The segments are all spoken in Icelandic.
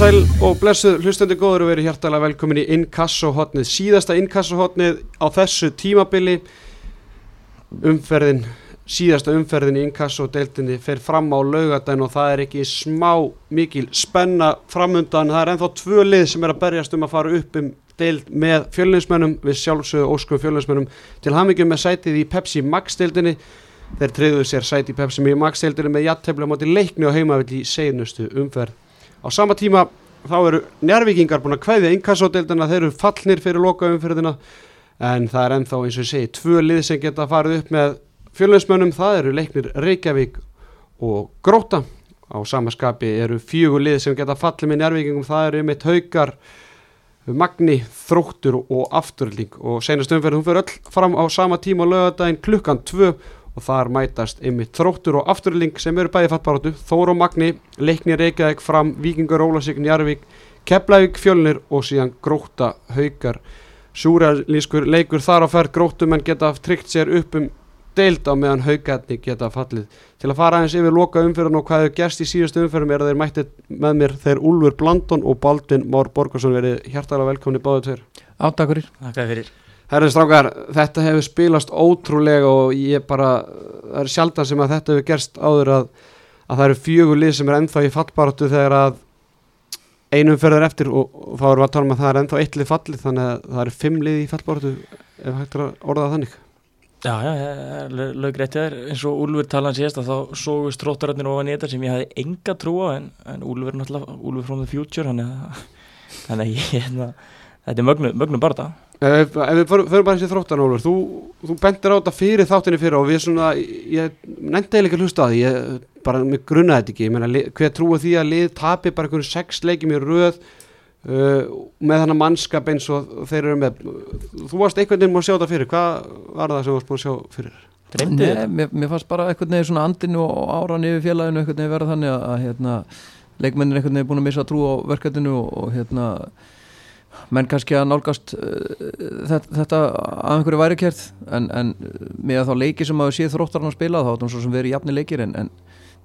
sæl og blessuð hlustandi góður og verið hjartalega velkomin í Inkasso-hotnið, síðasta Inkasso-hotnið á þessu tímabili. Umferðin, síðasta umferðin í Inkasso-deildinni fer fram á laugadaginn og það er ekki smá mikil spenna framundan, það er ennþá tvö lið sem er að berjast um að fara upp um deild með fjölinsmennum, við sjálfsögðu óskum fjölinsmennum til hamingjum með sætið í Pepsi Max deildinni. Þeir treyðuðu sér sæti í Pepsi Max deildinni með jattefla á sama tíma þá eru njárvikingar búin að kvæðja inkassódeildina, þeir eru fallnir fyrir lokaumfyrðina en það er ennþá eins og ég segi, tvö lið sem geta farið upp með fjölöðsmönnum, það eru leiknir Reykjavík og Gróta á samaskapi eru fjögur lið sem geta fallið með njárvikingum, það eru mitt haugar Magni, Þróttur og Afturling og senast umferð hún fyrir öll fram á sama tíma lögadaginn klukkan 2 og þar mætast einmitt þróttur og afturling sem eru bæði fattbaróttu, Þóru og Magni leikni Reykjavík fram, Víkingur, Ólasík Njarvík, Keflavík, Fjölnir og síðan Gróta, Haugar Súralískur leikur þar á ferð. Grótum en geta tryggt sér upp um deild á meðan Haugarni geta fallið. Til að fara aðeins yfir loka umferðin og hvað hefur gerst í síðustu umferðin er að þeir mættið með mér þeir Úlfur Blandon og Baldvin Már Borgarsson verið hjartalega velkomni báðu tveir. Áttakurir Takk fyrir Herðin strákar, þetta hefur spilast ótrúlega og ég bara, það er sjaldan sem að þetta hefur gerst áður að, að það eru fjögur lið sem er ennþá í fallbaratu þegar að einum ferðar eftir og, og þá við að tala um að það er ennþá eitt lið fallið þannig að það eru fimm lið í fallbaratu ef hægt er að orða þannig. Já, já, löggreitt ég er eins og Úlfur talaðan síðast að þá sógust tróttaröndin ofan í þetta sem ég hafði enga trú á en, en Úlfur er náttúrulega Úlfur from the future þannig að, þannig að ég, þetta er mögnum mögnu barða. Ef, ef við förum bara þessi þróttan Ólfur, þú, þú bendir á þetta fyrir þáttinni fyrir og við svona, ég nefndi eða ekki að hlusta á því, ég bara, mér grunnaði þetta ekki, ég meina, hver trúi því að lið tapi bara einhvern sex leikjum í röð uh, með þannig mannskap eins og þeir eru með, þú varst einhvern veginn múið að sjá þetta fyrir, hvað var það sem þú varst múið að sjá fyrir? Nei, mér, mér fannst bara einhvern veginn svona andinu og áran yfir félaginu einhvern veginn verða þannig að, að hérna, leikmennir einhvern veginn búin að missa trú á verkefninu og, og hérna menn kannski að nálgast uh, þetta, þetta að einhverju væri kert en, en með þá leiki sem að séð þróttarinn að spila þá það svo sem verið jafni leikir en, en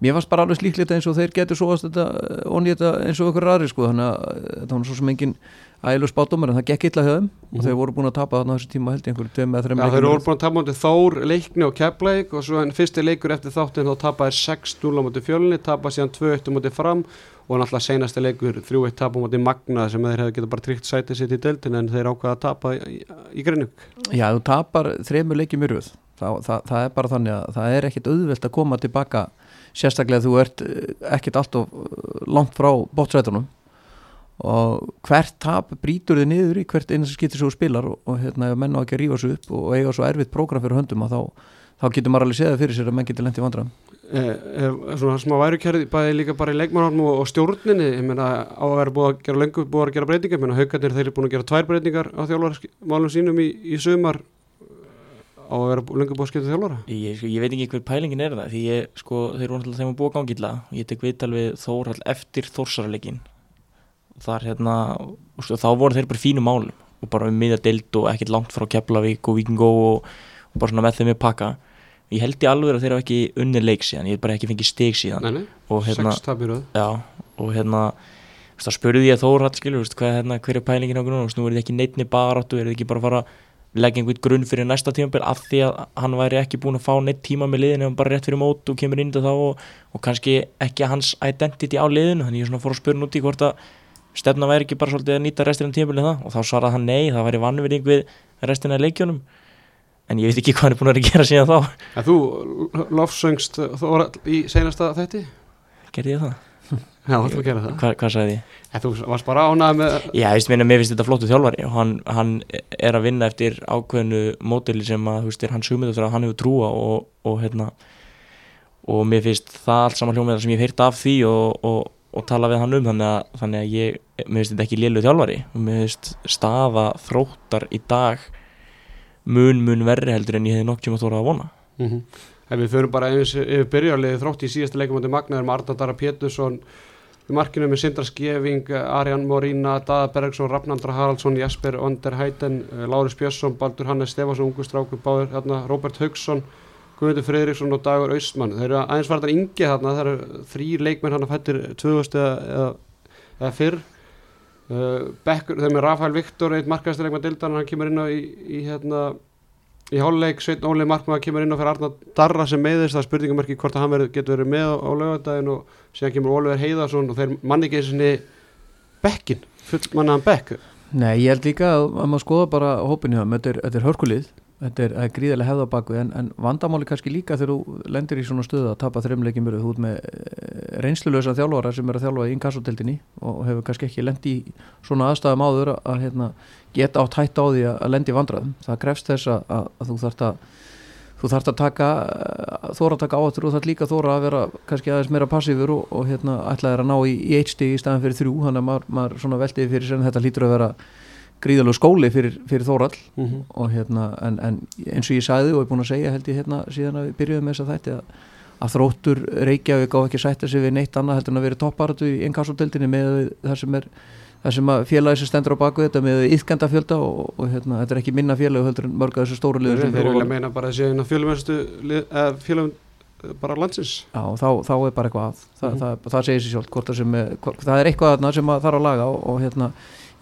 mér fannst bara alveg slíklegt eins og þeir getur svo að þetta onnýta eins og okkur aðri sko þannig að það var svo sem engin ægileg spátumar en það gekk illa höfum mm -hmm. og þeir voru búin að tapa þarna þessu tíma held ég einhverju tveim eða þreim leikum. Já þeir voru búin að tapa mútið Þór, leikni og keppleik og svo en fyrsti leikur eftir þáttin þá tapaði 6-0 á mútið fjölni, tapaði síðan 2-1 mútið fram og náttúrulega senasta leikur 3-1 tapa mútið Magna sem þeir hefði getið bara tryggt sætið sitt í deildin en þeir ákvaða að tapa í, í Greinug. Já þú tapar þreymur leikið myrjuð, það, það, það er bara þannig að það er ekkit auðvelt að koma tilbaka sérstaklega þú ert ekkit alltof langt frá bótsrætunum og hvert tap brítur þið niður í hvert einu sem skiptir svo spilar og, og hérna menn á ekki að rífa svo upp og eiga svo erfitt prógram fyrir höndum að þá, þá getur maður alveg séða fyrir sér að menn getur lendið vandram eh, eh, Svona smá værukjærði bæði líka bara í leikmannhálfum og, og stjórninni ég meina á að vera búið að gera lengur búið að gera breytingar, ég meina haugarnir þeir eru búin að gera tvær breytingar á þjálfarmálum sínum í, í sumar. Á að vera lengur búið að skipta þjálfara? Ég, ég veit ekki hver pælingin er það því ég, sko, þeir eru náttúrulega þeim að búa gangilla og ég tek viðtal við Þórhald eftir Þórsarleikin þar hérna þá voru þeir bara fínu málum og bara um miðja deild og ekkert langt frá Keflavík og Víkingó og, og bara svona með þeim með pakka ég held í alveg að þeir hafa ekki unni leik síðan, ég hef bara ekki fengið steg síðan. Nei, og hérna já, og hérna þá spurði ég Þórhald skilur hvað, hérna, hver er pælingin á grunn og nú er þið ekki neitni baráttu, er þið ekki bara að fara leggja einhvern grunn fyrir næsta tímafél af því að hann væri ekki búin að fá neitt tíma með liðinu bara rétt fyrir mót og kemur inn það og, og kannski ekki hans identity á liðinu þannig ég svona fór að spurna út í hvort að stefna væri ekki bara svolítið að nýta restina það og þá svaraði hann nei, það væri vannverðing við restina leikjónum en ég veit ekki hvað hann er búin að gera síðan þá En þú lofsöngst í senasta þetti? Gerði ég það? Já, þú gerði það Hva, Hvað sagði ég? En þú varst bara ánað með Já, ég veist, mér finnst þetta flottu þjálfari og hann, hann er að vinna eftir ákveðinu mótili sem að, þú veist, hann sumið að hann hefur trúa og, og hérna og mér finnst það allt saman hljómið sem ég hef heyrt af því og, og, og tala við hann um þannig að, þannig að ég, mér finnst þetta ekki lélu þjálfari mun mun verri heldur en ég hef nokkjum að þóra að vona mm -hmm. En við förum bara yfir byrjarlið þrótt í síðasta leikum átti Magnaður með Arda Dara Pétursson við markinu með Sindra Skeving, Arjan Morína, Dada Bergsson, Rafnandra Haraldsson, Jasper Onder Hæten, Láris Björnsson, Baldur Hannes Stefansson, Ungur Strákur Báður, hérna, Robert Haugsson, Guðmundur Fredriksson og Dagur Austmann. Þeir eru aðeins varðan yngi þarna, það eru þrýr leikmenn hann að fættir 2000 eða eða fyrr Bekkur, þegar með Rafael Viktor eitt markaðstilegma dildan, hann kemur inn á í, í hérna í háluleik, Sveitn Óli Markmaður kemur inn á fyrir Arna Darra sem meðist, það er spurningamarki hvort að hann veri, getur verið með á, lögadaginn og síðan kemur Óliver Heiðarsson og þeir manni ekki þessinni bekkin, fullmannaðan bekk. Nei, ég held líka að, að maður skoða bara hópinu það, þetta er, er hörkulið þetta er, er gríðarlega hefða baku en, en vandamáli kannski líka þegar þú lendir í svona stöðu að tapa þreimleikin mjög, ert með reynslulösa þjálfara sem er að þjálfa í inkassoteltinni og hefur kannski ekki lendi í svona aðstæðum áður að, að hérna, geta átt hætt á því að lendi vandraðum það grefst þess að, að þú þarft að þú þarft að taka þóra að taka áhattur og þarf líka þóra að vera kannski aðeins meira passífur og, og hérna ætlaðir að ná í, í eitt stig í staðan fyrir þrjú þannig að maður, maður veldiði fyrir sér en þetta lítur að vera gríðalög skóli fyrir, fyrir þórall mm -hmm. og hérna en, en eins og ég sagði og ég er búin að segja held ég hérna síðan að við byrjuðum með þess að þætti að, að þróttur Reykjavík á ekki sætta sig við neitt annað heldur en að vera topparatu í ennkassodeldinni með það sem er það sem að félagi sem stendur á baku þetta með yðkenda fjölda og, og hérna, þetta er ekki minna félagi heldur en mörg að þessu stóru liður Þeir vilja meina bara að séu fjölumennstu fjölum bara landsins Já, þá, þá er bara eitthvað að Þa, mm -hmm. það, það segir sér sjálf, hvort það sem er, hvort, það er eitthvað sem að þarf að laga og, og hérna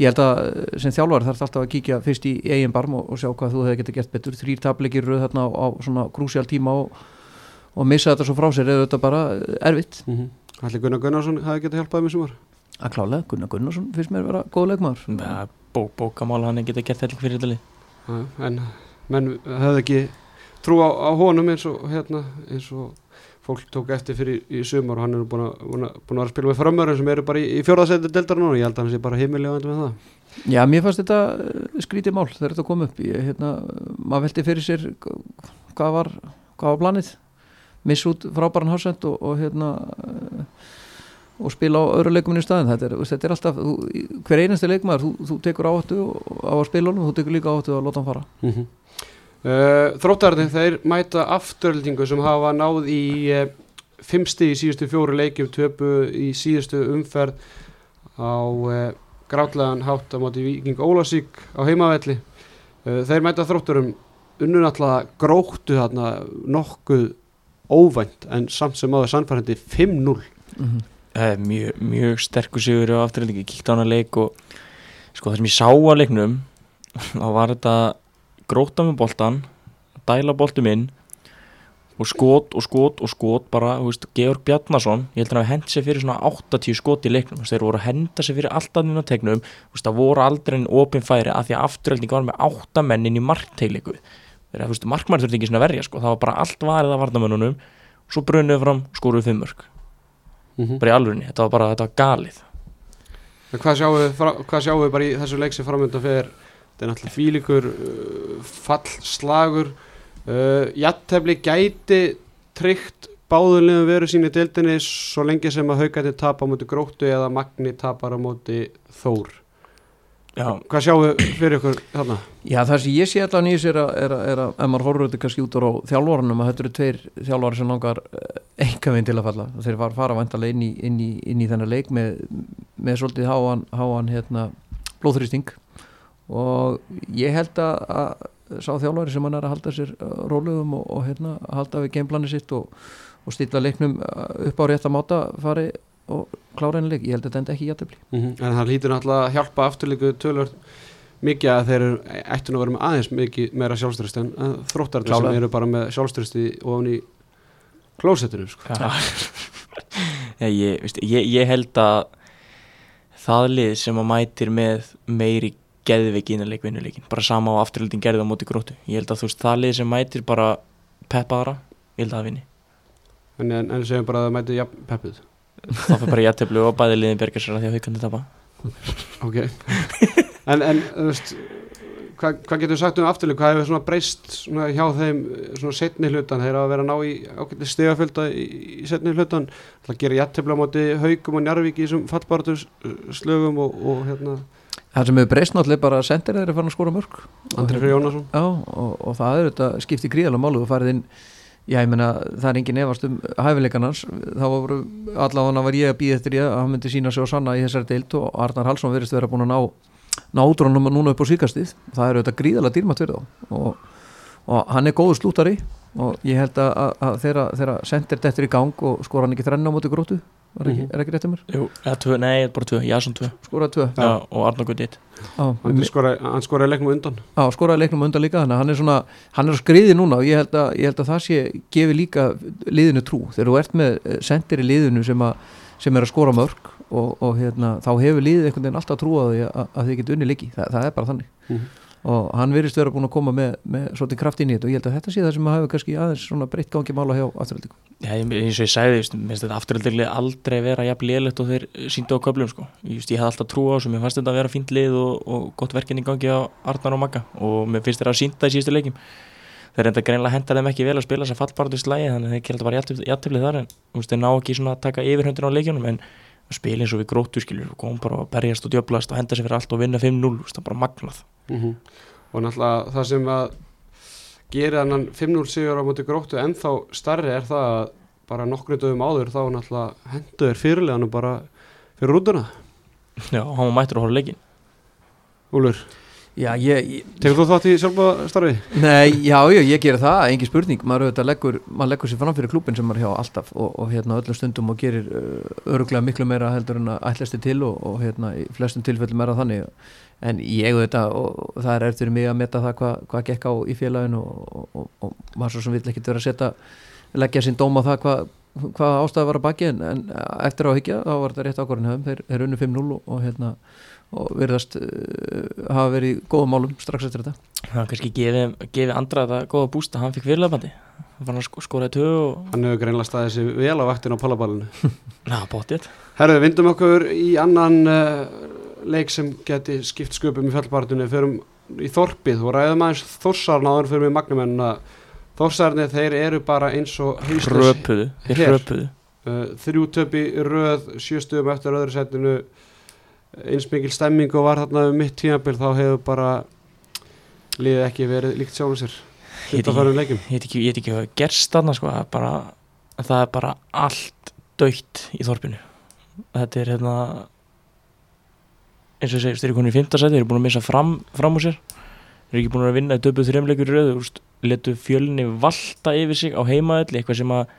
ég held að sem þjálfari þarf alltaf að kíkja fyrst í eigin barm og, og sjá hvað þú hefði getið gert betur. Þrýr tablegir rauð þarna á, á svona krúsjál tíma og, og missa þetta svo frá sér eða þetta bara erfitt. Mm -hmm. Allir Gunnar Gunnarsson hefði getið hjálpað um þessum var að klálega, Gunnar Gunnarsson finnst mér að vera góð leikmaður. Ja, bó, Bókamál hann geta gert þetta fyrir þetta en menn hefði ekki trú á, á honum eins og hérna eins og fólk tók eftir fyrir í sumar og hann er búin að, búin að, búin að spila með framöru sem eru bara í, í fjórðarsæti deltarinn og ég held að hann sé bara heimilega með það. Já, mér fannst þetta skrítið mál þegar þetta kom upp. Ég, hérna, maður veldi fyrir sér hvað var, hvað var planið. Miss út frábæran hásend og, og hérna og spila á öðru leikuminn í staðin þetta er, þetta er alltaf, þú, hver einasti leikmaður þú, þú tekur áttu á að spila honum þú tekur líka áttu að láta hann fara. Mm -hmm. Uh, Þróttarðin þeir mæta afturöldingu sem hafa náð í uh, fimmsti í síðustu fjóru leikjum töpu í síðustu umferð á uh, gráðlegan hátt á móti Viking Ólasík á heimavelli. Þeir mæta þróttarum unnun alltaf gróttu þarna nokkuð óvænt en samt sem áður sannfærandi 5-0 mm -hmm mjög, mjög sterkur sigur á afturhaldingi, kíkt á hana leik og sko það sem ég sá á leiknum þá var þetta gróta með boltan, dæla boltum inn og skot og skot og skot bara, þú veist, Georg Bjarnason ég held að hann hend sér fyrir svona 80 skot í leiknum, þeir voru að henda sér fyrir alltaf nýna tegnum, þú veist, það voru aldrei en opin færi að því að afturhaldingi var með 8 mennin í marktegliku þegar, þú veist, markmæri þurfti ekki svona verja, sko, það var bara allt varðið að varnamönnunum, svo brunuð fram, skoruð fimmörk mm -hmm. bara í alvörunni, þetta var bara þetta var galið. Hvað sjáum við, hvað sjáum við bara í þessu leik sem framönda fyrir þetta er náttúrulega fílikur uh, fallslagur uh, jattefli gæti tryggt báðulegum veru sín í dildinni svo lengi sem að haugæti tapa á móti gróttu eða magni tapar á móti þór Já. Hvað sjáum við fyrir ykkur þarna? Já það sem ég sé nýjus er að, er að, er að ef maður horfður þetta kannski út á þjálfvarnum að þetta eru tveir þjálfvari sem langar enga veginn til að falla þeir fara, fara vantalega inn í, inn í, inn í þennan leik með, með svolítið háan, háan hérna, blóðþrýsting og ég held að, að sá þjálfvari sem hann er að halda sér uh, rólegum og, og hérna, halda við gameplani sitt og, og stilla leiknum uh, upp á rétt að máta fari og klára henni leik, ég held að þetta enda ekki jættefli mm -hmm. En það hlýtur náttúrulega að hjálpa afturleiku tölur mikið að þeir eru eittin að vera með aðeins mikið meira sjálfströst en þróttarður sem eru bara með sjálfströsti ofan í klósettinu sko. ja. ég, ég, ég held að það lið sem að mætir með meiri geðviki innan leikvinnuleikin, bara sama á afturleikin gerði á móti grótu, ég held að þú veist það lið sem mætir bara peppaðara ég held að það vinni. En, en, en segjum bara að það mæti ja, peppuð. Þá fyrir bara teflu og bæði liðin bergar sér að því að haukandi tapa. Ok. En, en þú veist hvað hva getur við sagt um afturlið, hvað hefur svona breyst svona hjá þeim svona setni hlutan þeir að vera ná í ákveldi stegafölda í, í setni hlutan, það gerir jættefla á móti haugum og njarvík í þessum fallbartu slögum og, og hérna Það sem hefur breyst náttúrulega bara að sendir þeir að fara að skóra mörg Andri Frey Jónasson. Já, og, og það er þetta skipti gríðalega málu og farið inn Já, ég meina, það er engin efast um hæfileikarnars, þá voru allavega var ég að býða eftir ég að hann myndi sína sig á sanna í þessari deilt og Arnar Hallsson verist að vera búin að ná, ná útrónum núna upp á síkastið, það eru þetta gríðalega dýrmætt fyrir þá. Og, og hann er góður slútari og ég held að, að, að þeirra sendir þetta í gang og skor hann ekki þrenna á móti grótu var ekki, Mhm. er ekki rétt um mér? Jú, eða tvö, nei, bara tvö, Jason tvö. Skoraði tvö? Já, og eitt á, hann skoraði, hann skoraði leiknum undan. Á, skoraði leiknum undan líka þannig að hann er svona, hann er á skriði núna og ég held að, ég held að það sé, gefi líka liðinu trú, þegar þú ert með eh, sendir í liðinu sem, a, sem er að skora mörg og, og hérna, þá hefur liðið einhvern veginn alltaf trú á því að, að þið getur unni líki, Þa, það er bara þannig. Mhm. Og hann virðist vera búin að koma með, með svolítið kraft inn í þetta og ég held að þetta sé það sem hafi kannski aðeins svona breytt gangi mála hjá afturhaldingu Já, eins og ég sagði, ég finnst þetta afturhaldilega aldrei vera jafn lélegt og þeir síndu á köflum sko. veist, ég hafði alltaf trú á þessu, mér fannst þetta að vera fínt lið og, og gott verkinn í gangi á Arnar og Magga. Og mér finnst þeir að sínda í síðustu leikjum. Þeir reynda greinlega henda þeim ekki vel að spila þess að fallbarðu slægi þannig að þeir en en spila eins og við gróttu skilur. Og kom bara að berjast og djöblast og henda sér fyrir allt og vinna 5-0, þú veist, það er bara magnað. Mhm. og náttúrulega það sem að gera hann 5-0 sigur á móti gróttu ennþá starri er það að bara nokkru dögum áður þá náttúrulega hendur fyrirleganum bara fyrir rútuna. Já, hann mættur að horfa leikin Úlur, tegur þú þátt í sjálfa starfi? Nei, já, já, ég gera það, engin spurning. Maður, auðvitað leggur, maður leggur sér fram fyrir klúbin sem maður hjá alltaf og, og hérna öllum stundum og gerir uh, öruglega miklu meira heldur en að ætlasti til og, og hérna í flestum tilfellum er það þannig. En ég auðvitað og, það er eftir mig að meta það hvað hva gekk á í félaginu og, og, og maður svo sem vill ekkit vera að setja leggja sín dóm á það hvað hvað ástæði var að baki en, en eftir á higgja þá var þetta rétt ákvarðin höfum þeir, þeir unnu 5-0 og, virðast uh, hafa verið í góðum málum strax eftir þetta. Það kannski gefi, gefi andra þetta góða bústa, hann fikk fyrirlefandi hann var að sko, skoraði tvö og Hann hefur greinlega staðið sér vel á vaktin á pallaballinu na, bóttið Herðu, vindum okkur í annan uh, leik sem geti skipt sköpum í fjallbartunni förum í Þorpið og ræðum aðeins Þórsarn áður fyrir með Magnumenn að Þórsarnir þeir eru bara eins og Röpuðu, þeir röpuðu uh, þrjú töpi röð sjöstum eftir öðru setinu eins mikil stemming og var þarna um mitt tímabil þá hefur bara liðið ekki verið líkt sjálfum sér Ég veit þetta farum leikjum. ég veit ekki, ég veit ekki hvað gerst þarna sko, bara, það er bara allt dögt í þorpinu. Þetta er hérna eins og ég segist, þeir eru konið í fimmtasæti þeir eru búin að missa fram, fram úr sér. Þeir eru ekki búin að vinna í döpuð þrjumleikur í röðu letu fjölni valta yfir sig á heimaðalli, eitthvað sem að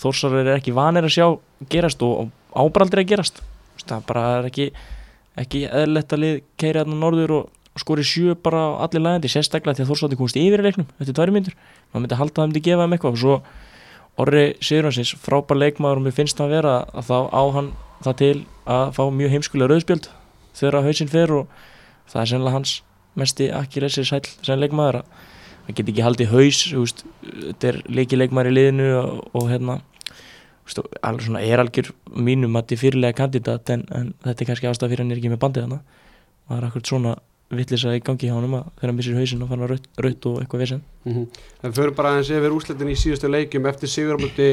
þórsar er ekki vanir að sjá gerast og ábraldri að gerast. Það bara er ekki ekki eðlilegt að lið keiri hérna norður og skori sjö bara á allir lægandi sérstaklega því að Þórsvaldi komist yfir í leiknum eftir tværi myndur, maður myndi halda það myndi gefa þeim eitthvað. Og svo Orri Sigurhansins frábær leikmaður og mér finnst það að vera að þá á hann það til að fá mjög heimskulega rauðspjöld þegar að hausinn fer og það er sennilega hans mesti akkilessir sæl sem leikmaður að hann get ekki haldið haus þetta er leiki leikmaður í liðinu og, og hérna alveg svona er algjör mínum að er fyrirlega kandidat en, en þetta er kannski ástæða fyrir hann er ekki með bandið hana það er akkurat svona vittlisa í gangi hjá hann þegar hann missir hausinn og fann að raut, og eitthvað vesen. Mm -hmm. Það fyrir bara aðeins yfir úsletin í síðustu leikjum. Eftir sigurmöndi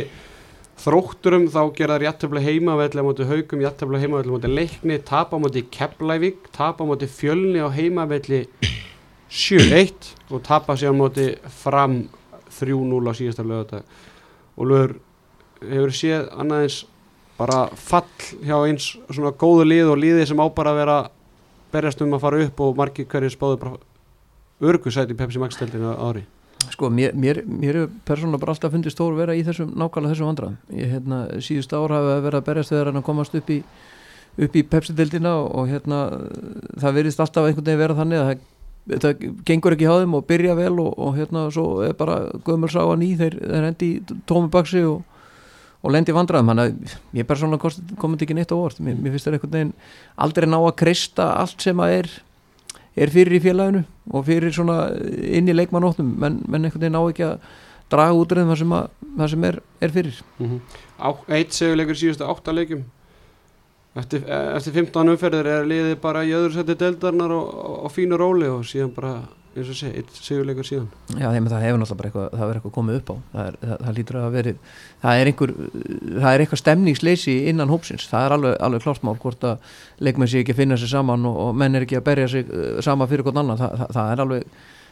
þrótturum þá gera þær jættöfla heimavelli á móti haugum, jættöfla heimavelli á móti leikni tap á móti Keflævík tap á móti fjölni á heimavelli 7-1 og tapa sér á móti fram 3-0 á síðasta lögata og lögur hefur séð annaðins bara fall hjá eins svona góðu lið og liði sem á bara að vera berjast um að fara upp og margir hverjir spáðu bara örgusæti í Pepsi Max á ári. Sko, mér, mér, mér er persónulega bara alltaf fundist Þór vera í þessum, nákvæmlega þessum vandræðum. Ég, hérna, síðust ár hafa verið að berjast þegar hann komast upp í upp í Pepsi-deildina og, og hérna það verðist alltaf einhvern veginn vera þannig að það, það gengur ekki hjá þeim og byrja vel og, og hérna svo er bara gömur sá að ný þeir, þeir hendi í tómi baksi og, og lendi í vandræðum. Hann að ég persónulega komið ekki neitt á orð mér, mér finnst það einhvern veginn aldrei ná að kreista allt sem að er er fyrir í félaginu og fyrir svona inn í leikmannóttum menn, menn einhvern veginn á ekki að draga út það sem, að, það sem er, er fyrir. Mm -hmm. Eitt segjuleikur síðustu átta leikjum. Eftir, eftir 15 umferðir er liðið bara í öðru seti deildarnar og, og, og fínu róli og síðan bara eins og segi, eitt segjuleikur síðan. Já, þeim, það hefur náttúrulega bara eitthvað, það verið eitthvað komið upp á. Það, er, það, það lítur að verið það er einhver, það er eitthvað stemningsleysi innan hópsins, það er alveg, alveg klártmál hvort að leikmenn sé ekki að finna sér saman og, og menn er ekki að berja sig uh, sama fyrir hvort annan, það, það, er alveg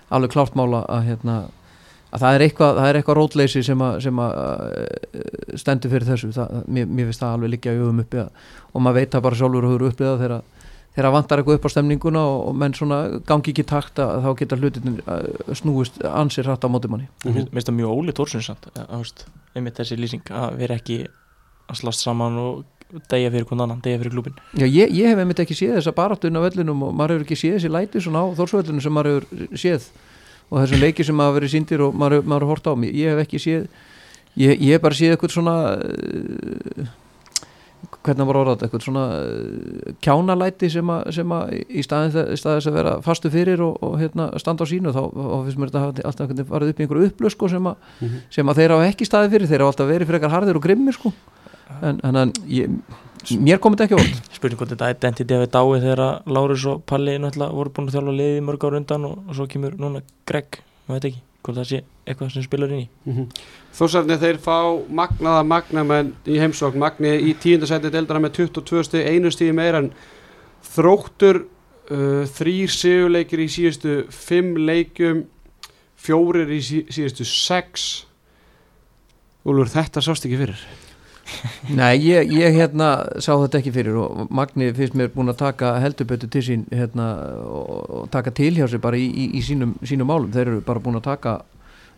alveg klártmál að hérna að það er eitthvað, eitthvað rótleysi sem að, sem að uh, stendur fyrir þessu. Mér, mér finnst það alveg líka í hugum uppi og maður veit það bara sjálfur að hugur uppið það þegar þegar vantar eitthvað upp á stemninguna og, og menn svona gangi ekki takt að þá geta hlutin snúist ansir hrætt á móti manni. Mér finnst- það mjög ólið þú veist, einmitt þessi lýsing að vera ekki að slast saman og degja fyrir hvern annan, degja fyrir klubin Já, ég, ég hef einmitt ekki séð þessa baráttun á vellinum og maður hefur ekki séð þessi læti svona á þórsvellinu sem maður hefur séð og þessum leiki sem hafa verið síndir og maður, maður hefur hort á. Mig, ég hef ekki séð ég, ég hef bara séð eitthvað svona uh, hvernig var orðað eitthvað svona uh, kjánalæti sem að, sem að í staðin þess að vera fastu fyrir og, og hérna, standa á sínu þá, finnst mér þetta alltaf veginn farið upp í einhverju upplösk sko, sem, að, Mhm. sem að þeir hafa ekki staði fyrir þeir hafa alltaf verið fyrir eitthvað harðir og grimmir sko. en, en, en ég, mér kom þetta ekki orð spurning hvort þetta identity hefði dáið þegar að Lárus og Palli voru búin að þjálfa liðið í mörg ára undan og, og svo kemur núna Greg, maður veit ekki hvort það sé eitthvað sem spilar inn í. Þórsarni þeir fá magnaða magnamenn í heimsókn Magni í tíundasæti deildana með 22 stig einu stig meira en þróttur uh, þrýr sigurleikir í síðustu fimm leikjum fjórir í sí, síðustu sex. Úlfur þetta sást ekki fyrir Nei, ég, ég hérna sá þetta ekki fyrir og Magni finnst mér búin að taka heldubötu til sín hérna, og, taka til hjá sig bara í, í, í sínum, sínum málum, þeir eru bara búin að taka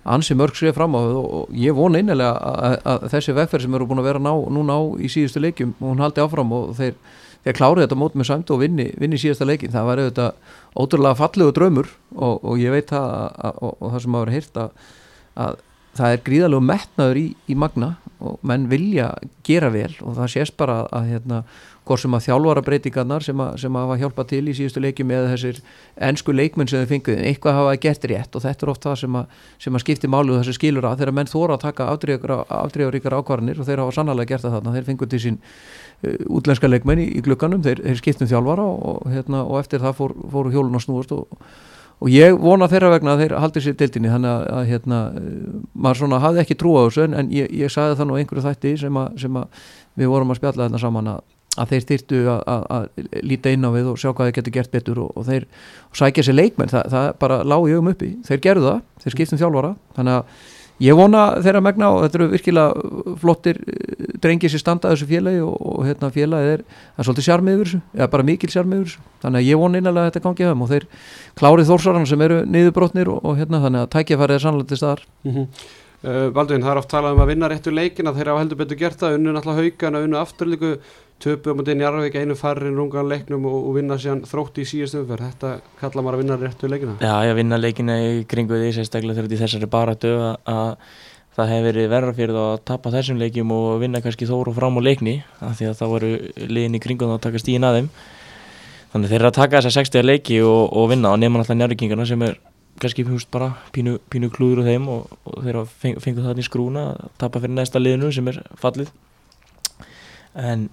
ansi mörg skrif fram á það og, ég vona einnilega að, að þessi vegferð sem eru búin að vera ná, núna á í síðustu leikjum og hún haldi áfram og þeir, þeir klárið þetta mót með samt og vinni, vinni síðasta leikin, það var auðvitað ótrúlega fallegu draumur og, og ég veit það að, og, og það sem hafa verið heyrt að, að það er gríðalegu metnaður í, í magna og menn vilja gera vel og það sést bara að, hérna, hvort sem að þjálfara breytingarnar sem, sem hafa hjálpað til í síðustu leikjum eða þessir ennsku leikmenn sem þau fenguð eitthvað hafa gert rétt og þetta er oft það sem að, sem að skipti máli og þessi skilur að þegar menn þóra að taka afdreifaríkar ákvarðanir og þeir hafa sannlega gert það þarna þeir fenguð til sín uh, útlenska leikmenn í, í glugganum, þeir, þeir skiptum þjálfara og, hérna, og eftir það fór, fóru hjólun að snúast og og ég vona þeirra vegna að þeir haldi sér deildinni þannig að, að hérna, maður svona hafði ekki trú á þessu en ég, ég sagði það nú einhverju þætti sem að, sem að við vorum að spjalla þetta saman að, að þeir styrtu að, líta inn á við og sjá hvað þeir getur gert betur og, og þeir og sækja sér leikmenn, það, það bara lág í augum uppi, þeir gerðu það, þeir skiptum þjálfara þannig að ég vona þeirra megna og þetta eru virkilega flottir drengið sér standa þessu félagi og, og hérna félagi er, er svolítið sjarmið yfir þessu, eða bara mikil sjarmið yfir þessu þannig að ég vona innanlega að þetta gangi höfum og þeir klárið þórsarana sem eru niðurbrotnir og, og hérna þannig að tækjafærið er sannlega til staðar mm -hmm. uh, Baldvin, það er oft talað um að vinna réttu leikina þeir hafa heldur betur gert það, unnu náttúrulega haugana unnu afturlíku, töpu um að dinn Jarvík einu færri rungan leiknum og, og vinna síðan þrótti í síðast umferð, þetta kalla maður að vinna réttu leikina. Já, ég vinna leikina í kringu því sérstaklega í þessari baratu að, að það hefur verið verra fyrir þá að tapa þessum leikjum og vinna kannski þóru fram á leikni af því að þá eru liðin í kringum þá að taka stíðin að þeim. Þannig þeir eru að taka þessa 60 leiki og, og vinna og nema alltaf njárvíkingana sem er kannski húst bara pínu, pínu klúður úr þeim og, og þeir feng, fengu það í skrúna að tapa fyrir næsta liðinu sem er fallið. En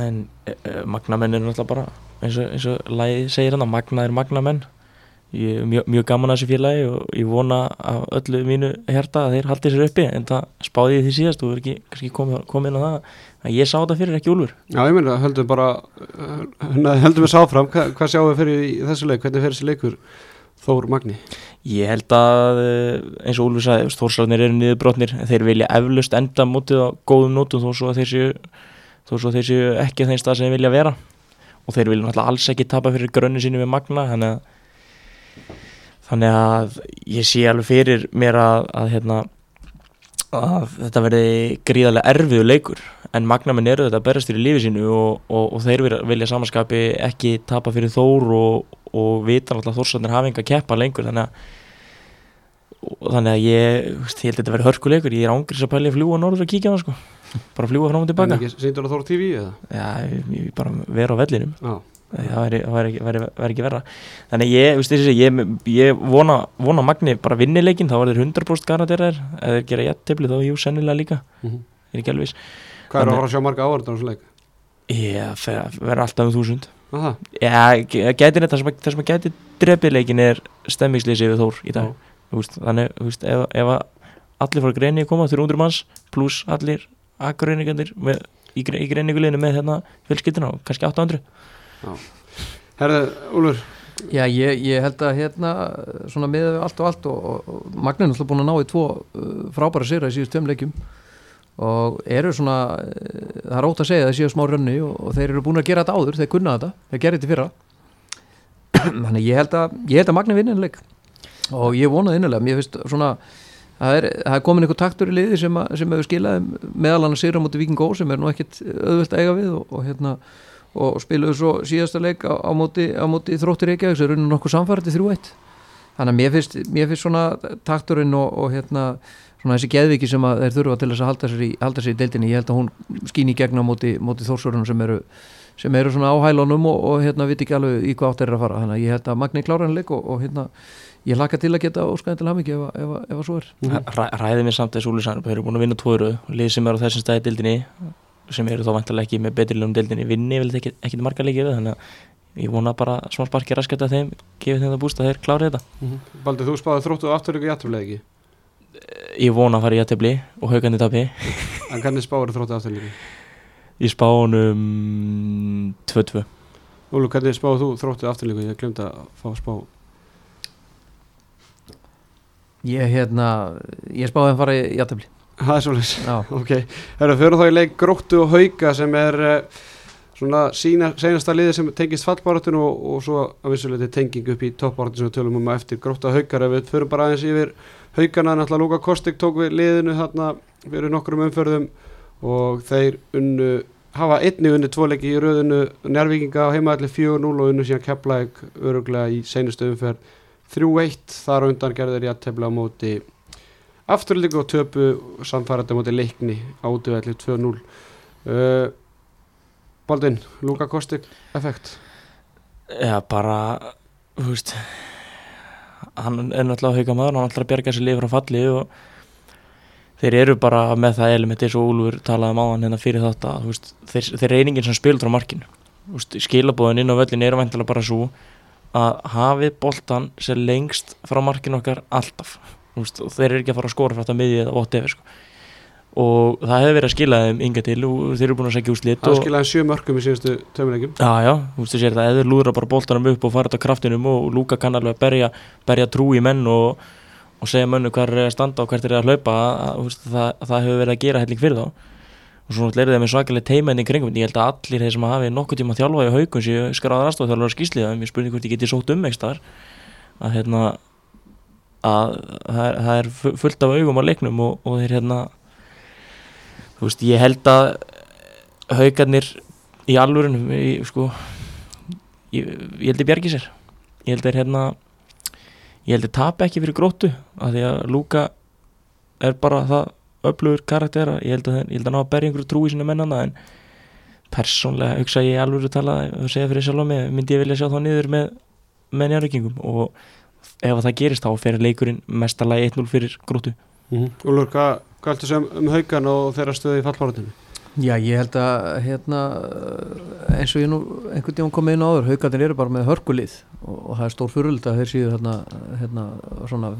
en e, magnamenn er náttúrulega bara eins og, eins og lagið segir hann að magna er magnamenn. Ég er mjög, mjög gaman að þessu félagi og ég vona af öllu mínu hjarta að þeir haldi sér uppi en það spáði ég því síðast og verður ekki kannski komið kom inn á það að ég sá þetta fyrir ekki úlfur. Já, ég meina, höldum bara uh, höldum við sáfram, Hva, hvað sjáum við fyrir í þessu leik, hvernig fyrir þessi leikur Þór Magni? Ég held að eins og Úlfur sagði, Þórsarnir eru niðurbrotnir en þeir vilja eflust enda mútið á góðum nótum þó svo að þeir séu þó svo þeir séu ekki þeim stað sem þeir vilja vera. Og þeir vilja náttúrulega alls ekki tapa fyrir grönni sínu við Magna þannig að, þannig að ég sé alveg fyrir mér að, að, hérna, að þetta verði gríðarlega erfiðu leikur. En Magnamenn eru þetta að berast fyrir lífi sínu og, og, og þeir vilja samanskapi ekki tapa fyrir Þór og, og vita náttúrulega Þórsarnir hafa enga keppa lengur þannig að þannig að ég, ég held að þetta verði hörkuleikur. Ég er ángriðs að pæli að fljúa norður og kíkja á það sko bara fljúa fram og tilbaka. Sýndur það Þór TV eða? Já, ég, ég bara vera á vellinum. Já. Það væri, væri, væri, væri ekki verra. Þannig ég, þessi, ég, ég vona, vona Magni bara vinnileikin þá var þeir 100% garanterar eða þeir gera jættibli þá jú sennilega líka. Mm -hmm. er ekki alveg Hvað er að fara að sjá marga áhörð á þessu leik? Ég verður alltaf um þúsund. Já, gæti þetta það sem að gæti drefið leikin er stemmingslýsi við Þór í dag. Veist, þannig veist, ef, ef allir fór greini koma 300 manns pluss allir akkurreiningandir í, í greininguleginu með hérna fjölskyldina og kannski 800 Herðu, Úlfur. Já, ég, ég held að hérna svona með allt og allt og, og, og Magnin er alltaf búin að ná í tvo uh, frábæra sýra í síðust tveim leikjum. Og eru svona uh, það er ótt að segja það séu smá rönni og, og þeir eru búin að gera þetta áður, þeir kunna þetta þeir gerði þetta fyrra. Þannig ég held að, ég held að Magnin vinna einleik og ég vonaði innilega, mér finnst svona það er, er komin einhver taktur í liði sem, að, sem hefur skilað meðal hann að sigra mútið Viking Ó sem er nú ekkit auðvöld að eiga við og, og hérna og spiluðu svo síðasta leik á, á móti, móti þróttir Reykjavík sem raunin nokkuð samfærið til 3-1 þannig að mér finnst, mér finnst svona takturinn og, og hérna svona þessi geðviki sem þeir þurfa til þess að halda sér í, í deildinni, ég held að hún skýn í gegna móti, móti þórsörunum sem eru sem eru svona áhælunum og, og hérna viti ekki alveg í hvað átt er að fara, þannig að ég held að Magni klára hann leik og, og hérna ég laka til að geta óskæðin til hamingi ef, ef, ef, ef að svo er Ræ, Ræðið mér samt þessu úlisann Þeir eru búin að vinna tvoru Lið sem eru á þessum staði dildinni sem eru þá vantarlega ekki með betri lögum dildinni vinni vil ekki, ekki marga leikið þannig að ég vona bara smá sparki raskat að þeim gefið þeim það búst að þeir klári þetta -hmm. Baldur, þú spáði þróttu afturleika ekki? Ég vona að fara í aðtefli og haugandi tapi En hvernig spáður þróttu afturleika? Ég spá honum 2-2 Ólu, hvernig spáðu þú þróttu afturleika? Ég glemt að fá spá. Ég hérna, ég spáði að fara í játtöfli Það er svolítið, ok. Herra, fyrir þá í leik Gróttu og Hauka sem er uh, svona sína, senasta liði sem tengist fallbáratun og, og svo að vissuleiti tenging upp í toppbáratun sem við tölum um að eftir. Gróttu og Haukar ef við fyrir bara aðeins yfir Haukana, náttúrulega Lúka Kostik tók við liðinu þarna fyrir nokkrum umförðum og þeir unnu hafa einni unni tvoleiki í rauðinu njárvikinga á heimaðalli 4-0 og unnu síðan kepplæk öruglega í seinustu umferð 3-1 þar undan gerður ég að tefla á móti afturlíku og töpu samfærandi á móti leikni áduvelli 2-0 uh, Baldin, Luka Kostik effekt? Já, bara þú veist hann er náttúrulega hauga maður, hann ætlar að bjerga sér lifur á falli og þeir eru bara með það element eins og Úlfur talaði um á hann hérna fyrir þetta veist, þeir, þeir reyningin sem spilur á markinu. Skilabóðin inn á völlin er vantilega bara svo að hafi boltan sér lengst frá markinu okkar alltaf. Veist, þeir eru ekki að fara að skora frá þetta miðið eða whatever sko. og það hefur verið að skila þeim ynga til og þeir eru búin að segja úslit Það skilaði sjö mörgum í síðustu tömuleikum Já, já, þú veist þú sér það, eða lúðra bara boltanum upp og fara þetta kraftinum og Lúka kann alveg að berja, berja trú í menn og, og segja mönnu hver er að standa og hvert er að hlaupa að, að, það, það hefur verið að gera helling fyrir þá. Og svo náttúrulega er það með svakalega teimæni kringum ég held að allir þeir sem hafi nokkuð tíma þjálfa í haugum séu skráðar aðstofþjálfur skýsliða mér spurning hvort ég geti sótt um ekstar að hérna að það er, fullt af augum á leiknum og, og þeir hérna þú veist ég held að haugarnir í alvörunum sko ég, ég held að bjargi sér. Ég held að hérna ég held að tapa ekki fyrir gróttu af því að Lúka er bara það öflugur karaktera ég held að, ég held að berja einhverju trú í sína mennana en persónlega hugsa ég alveg að tala og segja fyrir sjálf á mig myndi ég vilja sjá þá niður með, njárvíkingum og ef það gerist þá fer leikurinn mestalagi 1-0 fyrir grótu mm -hmm. Úlur, hvað, hvað heldur sem um haugan og þeirra stöði í fallbáratinu? Já, ég held að hérna, eins og ég nú einhvern komið inn á áður, haugarnir eru bara með hörkulið og, og það er stór fyrirlita að þeir séu hérna, hérna svona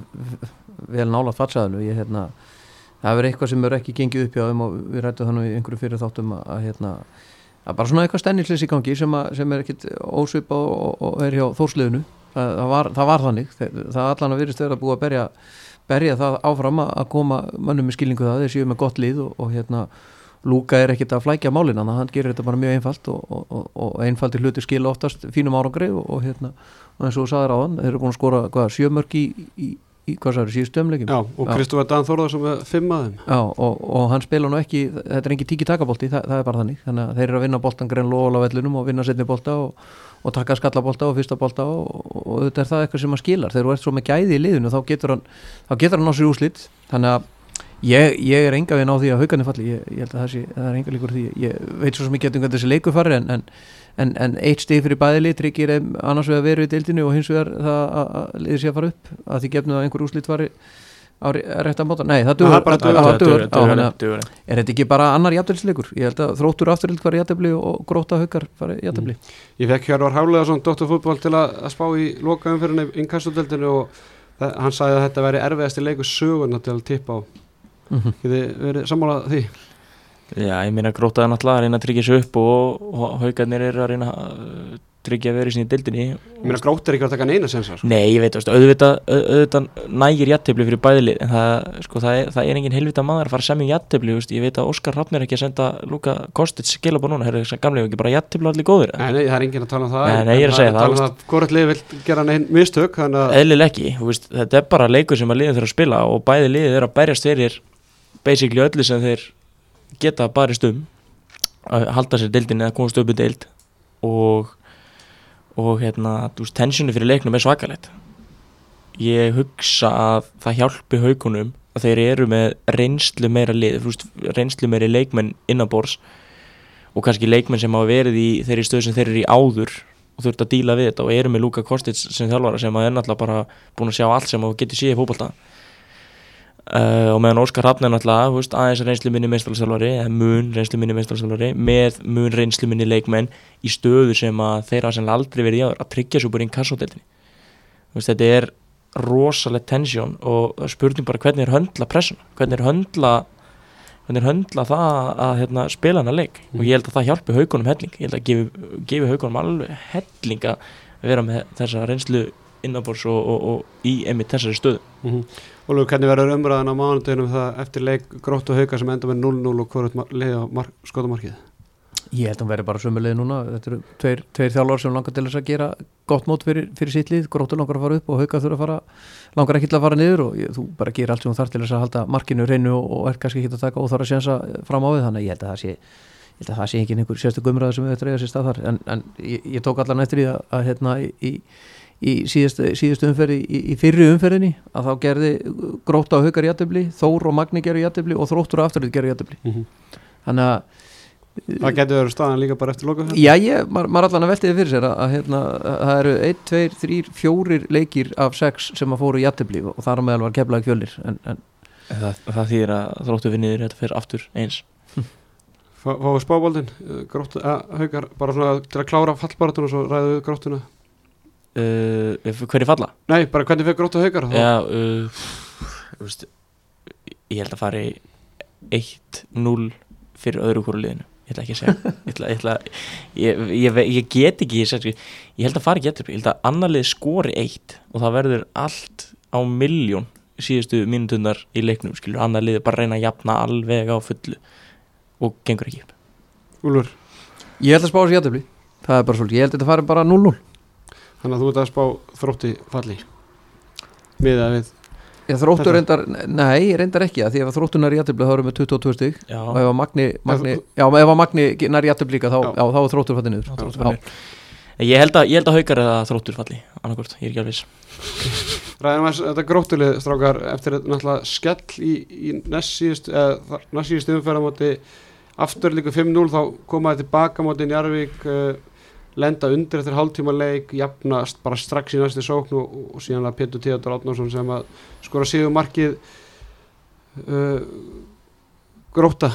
vel nála fattsaðinu ég hérna það verður eitthvað sem eru ekki gengið upp hjá þeim og við rættum þannig í einhverju fyrir þáttum að, að hérna að bara svona eitthvað stennilsins í gangi sem, að, sem er ekkit ósvipa og, og, og er hjá þórsliðinu það, það, var, það var þannig. Það, það allan að virðist verið að búa að berja, berja það áfram að koma mannum með skilningu það þeir séu með gott líð og, og hérna Lúka er ekkit að flækja málin þannig að hann gerir þetta bara mjög einfalt og einfaldi hluti skil oftast fínum árangri og hérna eins og þú sagðir á hann þeir eru búin að skora hvað, sjömörk í, í í hvað særu síðust dömleikum Já, og Kristófur Dan Þórðarsson með fimm aðeim Já, og, og hann spila nú ekki þetta er ekki tíki takabolti, það, það er bara þannig. Þannig að þeir eru að vinna boltan grein lóla á vellunum og vinna setni bolta og, og taka skallabolta og fyrsta bolta og, og þetta er það eitthvað sem hann skilar, þegar þú ert svo með gæði í liðinu þá getur hann, þá getur hann ég, ég er enga við ná því að haugarni falli, ég, ég held að það, sé, það er enga líkur því, ég veit svo mikið um hvernig þessi leiku fari en, en en, en eitt stig fyrir bæðili tryggir annars vegar verið í deildinu og hins vegar það að liðir sér að fara upp. Að því gefnu að einhver úslit var á réttan bóta, nei það duður er þetta ekki bara annar jæftilsleikur ég held að þróttur afturöld var jæftabli og gróta haugar var jæftabli mm. Ég fekk Hjörvar Hálegason, doktorfútból til að, að spá í og það, hann sagði að þetta væri erfiðasti leiku söguna til að tippa á mm -hmm. Þið verið sammálað því Já, ég meina grótaði náttúrulega að reyna að tryggja sér upp og, og haugarnir eru að reyna að tryggja að vera í sinni dildinni Ég meina grótt er ekki að taka neina sensa sko. Nei, ég veit, auðvitað, au- auðvitað nægir jættefli fyrir bæðilið en það, sko, það, er, það er engin helvita maður að fara að semja jættefli, ég veit að Óskar Hrafn er ekki að senda Luka Kostic skilabá núna, herri, þessi gamlega ekki bara jættefli allir góðir Nei, nei, það er enginn að tala um það Nei, nei, ég er að segja það, það um að að eðlileg ekki, þetta er bara leikur sem að liðin þurfa að spila og bæði liðið er að berjast fyrir basically öllu sem þeir geta barist um að halda sér deildin eða komast upp í deild og og hérna, þú veist, tensioni fyrir leiknum er svakalegt. Ég hugsa að það hjálpi haugunum að þeir eru með reynslu meira lið, þú veist, reynslu meira leikmenn innanbors og kannski leikmenn sem hafa verið í þeirri stöð sem þeir eru í áður og þurft að díla við þetta og eru með Luka Kostic sem þjálfara sem að er náttúrulega bara búin að sjá allt sem að getur síðan í fótbolta uh, og meðan Óskar Hrafn er náttúrulega veist, aðeins reynslu minni eða mun reynslu minni meistaralstjálfari með mun reynslu minni leikmenn í stöðu sem að þeirra sem aldrei verið í áður að tryggja svo bara inn kassoteltinni þetta er rosalega tensjón og spurning bara hvernig er höndla pressuna? Hvernig er höndla hvernig er höndla það að hérna, spila hana leik? Og ég held að það hjálpi haugunum helling. Ég held að gefi, gefi haugunum alveg helling að vera með þessa reynslu innanbors og, og, og í einmitt þessari stöðu. Mm Ólfur, hvernig verður umræðan á mánudeginum það eftir leik grótt og hauka sem enda með 0-0 og hvort leið á mark, skotamarkið? Ég held að hún verði bara sömulegið núna. Þetta eru tveir, tveir þjálfar sem langar til þess að gera gott mót fyrir, fyrir sitt lið. Gróttur langar að fara upp og hauka þurfa að fara langar ekki til að fara niður og ég, þú bara gerir allt sem þú þarf til þess að halda markinu reynu og, og er kannski ekki að taka óþára sjensa fram á við. Þannig að ég held að það sé ég held að það sé ekki einhver sérstu gumraði sem við þetta reyða sér stað þar. En, en ég, ég tók allan eftir í að, að hérna í, í síðustu, síðustu umferði í, í fyrri umferðinni að þá gerði gróta og haukar jættibli, Þór og Magni gerði jættibli og þróttur og afturlið gerði jættibli mm -hmm. þannig að Það getur verið staðan líka bara eftir loka Já, ég, maður mað allan að veltiði fyrir sér að, að hérna, að það eru 1, 2, 3, 4 leikir af 6 sem að fóru í jættibli og þar á meðal var keflaði kjölir en, en það, það þýðir að þróttu vinniður þetta fyrir aftur eins. Fáðu spábóldin, grótt, að, haukar bara svona til að klára fallbaratun og svo ræðu við gróttuna uh, hverju falla? Nei, bara hvernig fyrir haukar? Þá? Já, uh, veist, ég held að fari 1-0 fyrir öðru hverju liðinu. Ég ætla ekki að segja. Ég, ætla, ég, ég, ég, get ekki ég, held að fari getur ég held að annar lið skori eitt og það verður allt á miljón síðustu mínutunnar í leiknum skilur, annar lið bara reyna að jafna alveg á fullu og gengur ekki upp. Úlfur, ég held að spá þessi jættibli það er bara svolítið, ég held að þetta fari bara 0-0 þannig að þú ert að spá þrótti falli miðað við Ég þróttur Þetta? reyndar, nei, reyndar ekki að því ef að þróttunar jættibli þá erum við 22 stig Já, og ef að Magni, Magni já, ef að Magni nær jættibli líka þá, Já. já, þá er þróttur fættið niður Já, Já. fallið. ég held að, ég held að haukar eða þróttur falli annarkvort, ég er ekki alveg viss Ræðum að þetta gróttulið strákar eftir þetta náttúrulega skell í, í næst síðust eða næst síðust umferða móti aftur líka 5-0 þá komaði tilbaka móti Njarvík uh, lenda undir eftir hálftíma leik jafnast bara strax í næstu sókn og, og síðan að Pétur Theodor Átnársson sem að skora síðu markið uh, gróta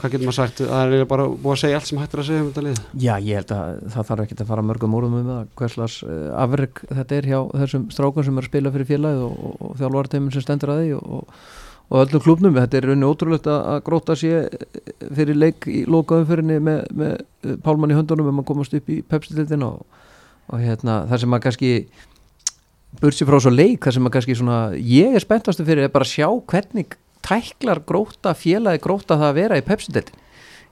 hvað getur maður sagt, það er bara búið að segja allt sem hættir að segja um þetta lið. Já, ég held að það þarf ekki að fara mörgum úrðum um það hverslas uh, afreg þetta er hjá þessum strákum sem er að spila fyrir félagið og, og, og þjálfarteimin sem stendur að því og, og, öllu klubnum, þetta er raunni ótrúlegt að, gróta sé fyrir leik í lokaumfyrinni með, með uh, Pálmann í höndunum um að komast upp í pepsitildina og, og hérna það sem að kannski bursi frá svo leik, það sem að kannski svona ég er spenntastu fyrir er bara að sjá hvernig tæklar gróta félagi gróta það að vera í pepsitildin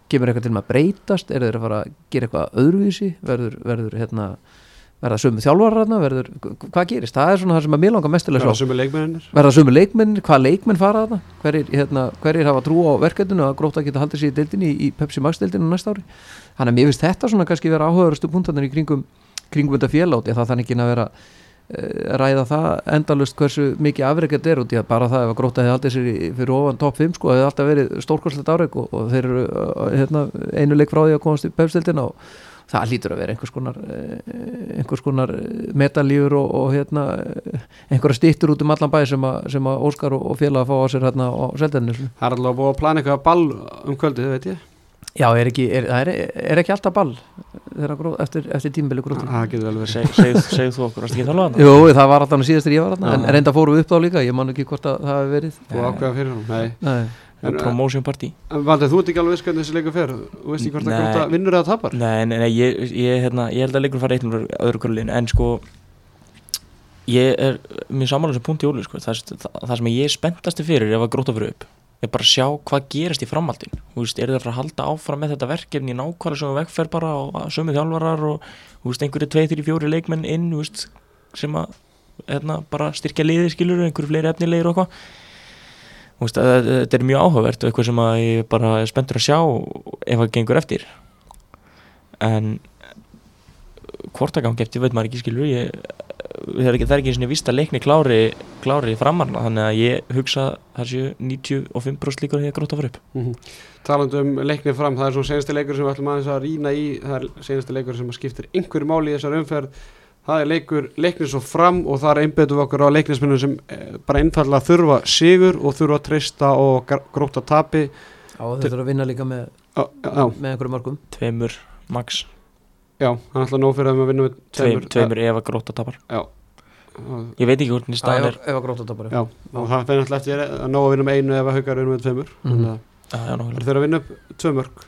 kemur eitthvað til með að breytast? Er þeir að fara að gera eitthvað öðruvísi? Verður, verður hérna verða sömu þjálfararna, verður, hvað gerist? Það er svona það sem að mér langar mestilega Það að leikmennir verða sömu leikmenn, hvað leikmenn fara þarna? Hverjir, hérna, hverjir hafa trú á verkefninu að gróta geta haldið sér í deildinni í, í Pepsi Max deildinu næsta ári? Þannig að mér finnst þetta svona kannski vera áhugaðurustu punktarnir í kringum, kringum þetta félátt ég það þannig ekki að vera eh, ræða það endalust hversu mikið afreg þetta er út í að bara það ef að gróta hefði haldið sér í, fyrir ofan top 5 sko hefði alltaf verið stórkostlegt afreg og, og þeir eru eh, hérna, einu leik frá því að komast í pepsdeildina og það lítur að vera einhvers konar eh, einhvers konar metalífur og, og hérna eh, einhverja stýttur út um allan bæ sem að, sem að Óskar og, og félag að fá á sér hérna á seldeninu Það er allavega búið að plana eitthvað ball um kvöldið, það veit ég? Já, er ekki, er, það er, er ekki alltaf ball þegar að gró, eftir, eftir tímbili gróttur Það getur vel verið. Seg, segð, segð þú okkur, varst ekki að tala um það? Jú, það var alltaf síðast þegar ég var þarna en reynda fórum við upp þá líka, ég man ekki hvort að það hefði verið. Búið að ákveða fyrir hann Nei, Nei, promotion party. Valdi, þú ert ekki alveg viss hvernig þessi leikur fer? Þú veist ekki hvort að Nei. gróta vinnur eða tapar? Nei, nei, nei ég, ég, hérna, ég held að leikur fara eitt og öðru kvöldin en sko ég er mjög samanlega sem punkt í óli sko. það, það, það sem ég er spenntasti fyrir ef að gróta fyrir upp. Er bara að sjá hvað gerist í framhaldin þú veist, er það að fara að halda áfram með þetta verkefni nákvæmlega sem vegferð bara og sömu þjálfarar og þú veist, einhverju tveið, þrjú, fjóri leikmenn inn þú veist, sem að hérna, bara styrkja liði skilur, einhverju fleiri efnilegir og eitthvað veist, að- að- þetta er mjög áhugavert og eitthvað sem að ég bara er spenntur að sjá ef það gengur eftir. En hvort það gangi eftir veit maður ekki skilur. Ég, það er ekki, það er ekki svona vist að leikni klári, klári framarna þannig að ég hugsa að séu 95% líkur að ég gróta fyrir upp. Mm Talandi um leiknir fram, það er svona senasti leikur sem við ætlum aðeins að rýna í. Það er senasti leikur sem skiptir einhverju máli í þessar umferð Það er leikur leiknir svo fram og þar einbetum við okkur á leiknisminnum sem eh, bara einfallega þurfa sigur og þurfa að treysta og gr- gróta tapi. Já, þau þurfa að vinna líka með, Já, já, með einhverju mörgum tveimur max, já hann ætla nóg fyrir að vinna með tveimur, tveimur ef að gróta tapar. Já, ég veit ekki hvernig Já, staðan er ef að gróta bara já, og það fyrir alltaf eftir að nóg að vinna með einu ef að haukar vinna með tveimur. Þannig að Já, já, þeir nákvæmlega. þurfa að vinna upp tvö mörg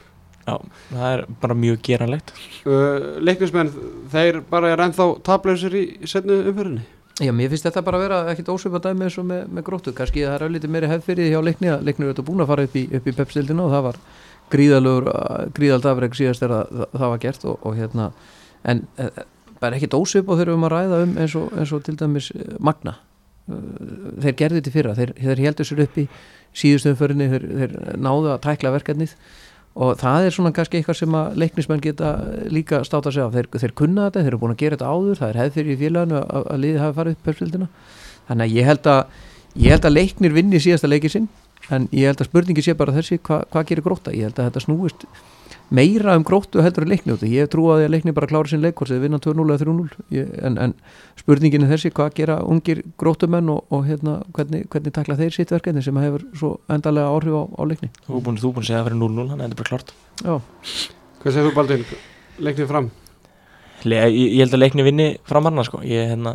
já, það er bara mjög geranlegt. Uh, Leiknismenn, þeir bara er ennþá tablausir í setnu umferðinni? Já, mér finnst þetta bara að vera ekkit ósvipað dæmi eins og með, með gróttu, kannski það er auðvitað meiri hefð fyrir því hjá leikni að leikni eru þetta búin að fara upp í, upp í pepsildina og það var gríðalur gríðald afreg síðast er að það, það var gert og, og hérna en e, bara ekkit þegar við erum að ræða um eins og, eins og til dæmis eh, Magna. Uh, þeir gerðu þetta fyrra, þeir, þeir heldur sér upp í síðustu umförinni, þeir, þeir náðu að tækla verkefnið og það er svona kannski eitthvað sem að leiknismenn geta líka státa sig af, þeir, þeir kunna þetta þeir eru búin að gera þetta áður, það er hefð fyrir í félaginu að, að liðið hafi farið upp pepsildina þannig að ég held að ég held að leiknir vinni síðasta leikið sinn en ég held að spurningi sé bara þessi hva, hvað gerir gróta, ég held að þetta snúist meira um gróttu heldur en leikni út ég trú að að leikni bara klára sinn leik vinna 2-0 eða 3-0 Ég- en, en spurningin er þessi, hvað gera ungir gróttumenn og, og hérna, hvernig, hvernig takla þeir sitt verkefni sem hefur svo endalega áhrif á, á leikni? Þú búin, að segja að það verið 0-0 þannig að þetta er bara klart Já, Hvað segir þú Baldur? Leiknir fram? Le, ég, ég held að leikni vinni framarna sko. ég hérna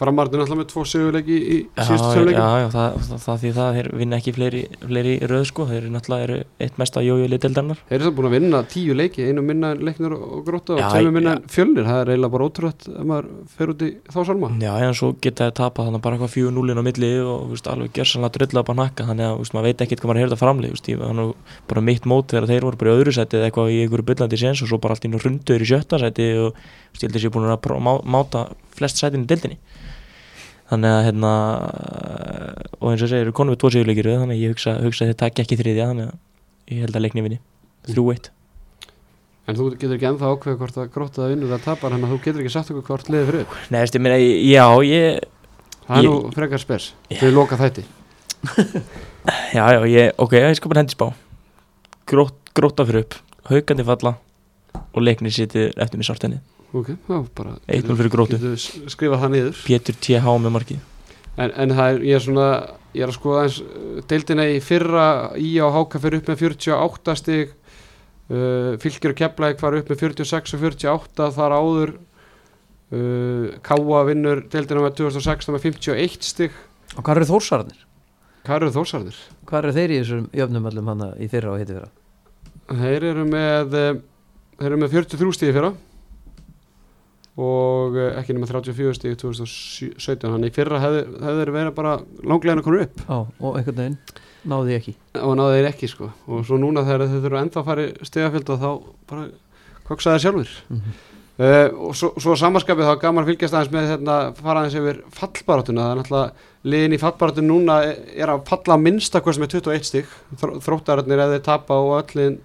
Framarðin alltaf með tvo sigurleiki í Já, síðustu já, tveim leikum já, það, það, það því það vinna ekki fleiri, fleiri röð sko, þeir eru náttúrulega eitt mesta jójóli deildarinnar Þeir eru það búin að vinna tíu leiki, einu minna leiknir og gróta og Já, tveimur minna já. en fjölnir, það er eiginlega bara ótrútt ef maður fer út í þá salma Já, en svo geta þeir tapað þannig bara eitthvað 4-0 á milli og veist, alveg gersanlega drilla upp á nakka þannig að veist, maður veit ekkert hvað maður er að framlið veist, ég, þannig bara mitt mót þegar þeir voru bara í öðru eða eitthvað í einhverju byllandi séns og svo bara allt í rundur í sjötta sæti og ég held að ég er búin að máta flest sætin í deildinni þannig að hérna og eins og segir, eru konum við tvo sigurleikir þannig að ég hugsa, hugsa að þeir takja ekki þriðja þannig að ég held að leikni vinni. 3-1 En þú getur ekki ennþá ákveða hvort að gróta það vinnur að tapar Þannig að þú getur ekki sagt okkur hvort liðið fyrir. Nei, veist, ég meina, já, ég Það er nú frekar spes. Þau loka þætti. Já, já, ég, ok, ég skal bara hendi spá. Grót, Gróta fyrir upp Haukandi falla Og leiknir sitið eftir mig sartenni Ok, þá bara 1-0 fyrir Gróttu. Getur s- skrifað það niður Pétur TH með markið En, en það er, ég er svona Ég er að skoða eins Deildina í fyrra Í á Háka fyrir upp með 48 stig uh, Fylgir og Keflæk var upp með 46 og 48 Þar áður uh, Káa vinnur deildina með 2016 með 51 stig og hvað eru þórsararnir? Hvað eru þórsarðir? Hvað eru þeir í þessum jöfnum öllum hana í fyrra og hitti fyrra? Þeir eru með eh, Þeir eru með 43 stíði fyrra og eh, ekki nema 34 stíði 2017 þannig í fyrra hefði, hefði verið bara langlegin að koma upp. Já, og einhvern veginn náði ekki. Og náðu þeir ekki sko. Og svo núna þegar þeir þurfa ennþá að fara í stíðafjöld þá bara koksa þeir sjálfur mm -hmm. uh, og svo, svo samanskapið þá gaman fylgjast aðeins með hérna fara aðeins yfir fallbaráttuna. Það er náttúrulega liðin í fallbaráttuna núna er að falla að minnstakost með 21 stík þróttararnir eða þeir tapa og öllin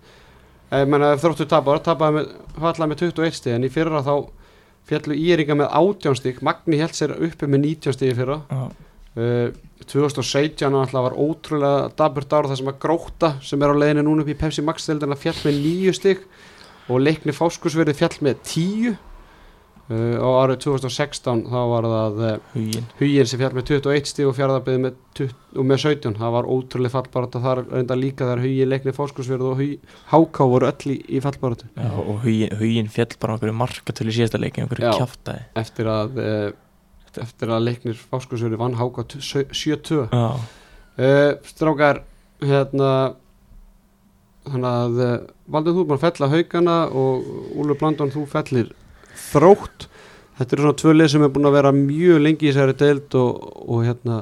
ég menna þróttur tapa tapa með, falla með 21 stík en í fyrra þá fjallu íringa með 18 stík Magni held sér uppi með 19 stík í fyrra. Uh, 2017 náttúrulega var ótrúlega daburt ára það sem að gróta sem er á leiðinu núna upp í Pepsi Max deildina fjall með nýju stig. Og leikni fáskursverði fjall með tíu uh, og árið 2016 þá var það uh, hugin huginn sem fjall með 21 stig og fjárðarbyrði með, 20 og með 17 það var ótrúlega fallbarata þar reynda líka þar huginn leikni fáskursverði og háká voru öll í, í fallbaratu Já, og hugin, hugin fjall bara á markatölu í síðasta leiki einhverju Já. kjaftaði eftir að uh, eftir að leiknir fáskursverði vann háká 7-2 Já, Uh, strákar, hérna þannig að eh, Valdur þú er búin að haugana og Úlur Blandón þú fellir þrótt. Þetta eru svona tvö lið sem er búin að vera mjög lengi í þessari deild og, og hérna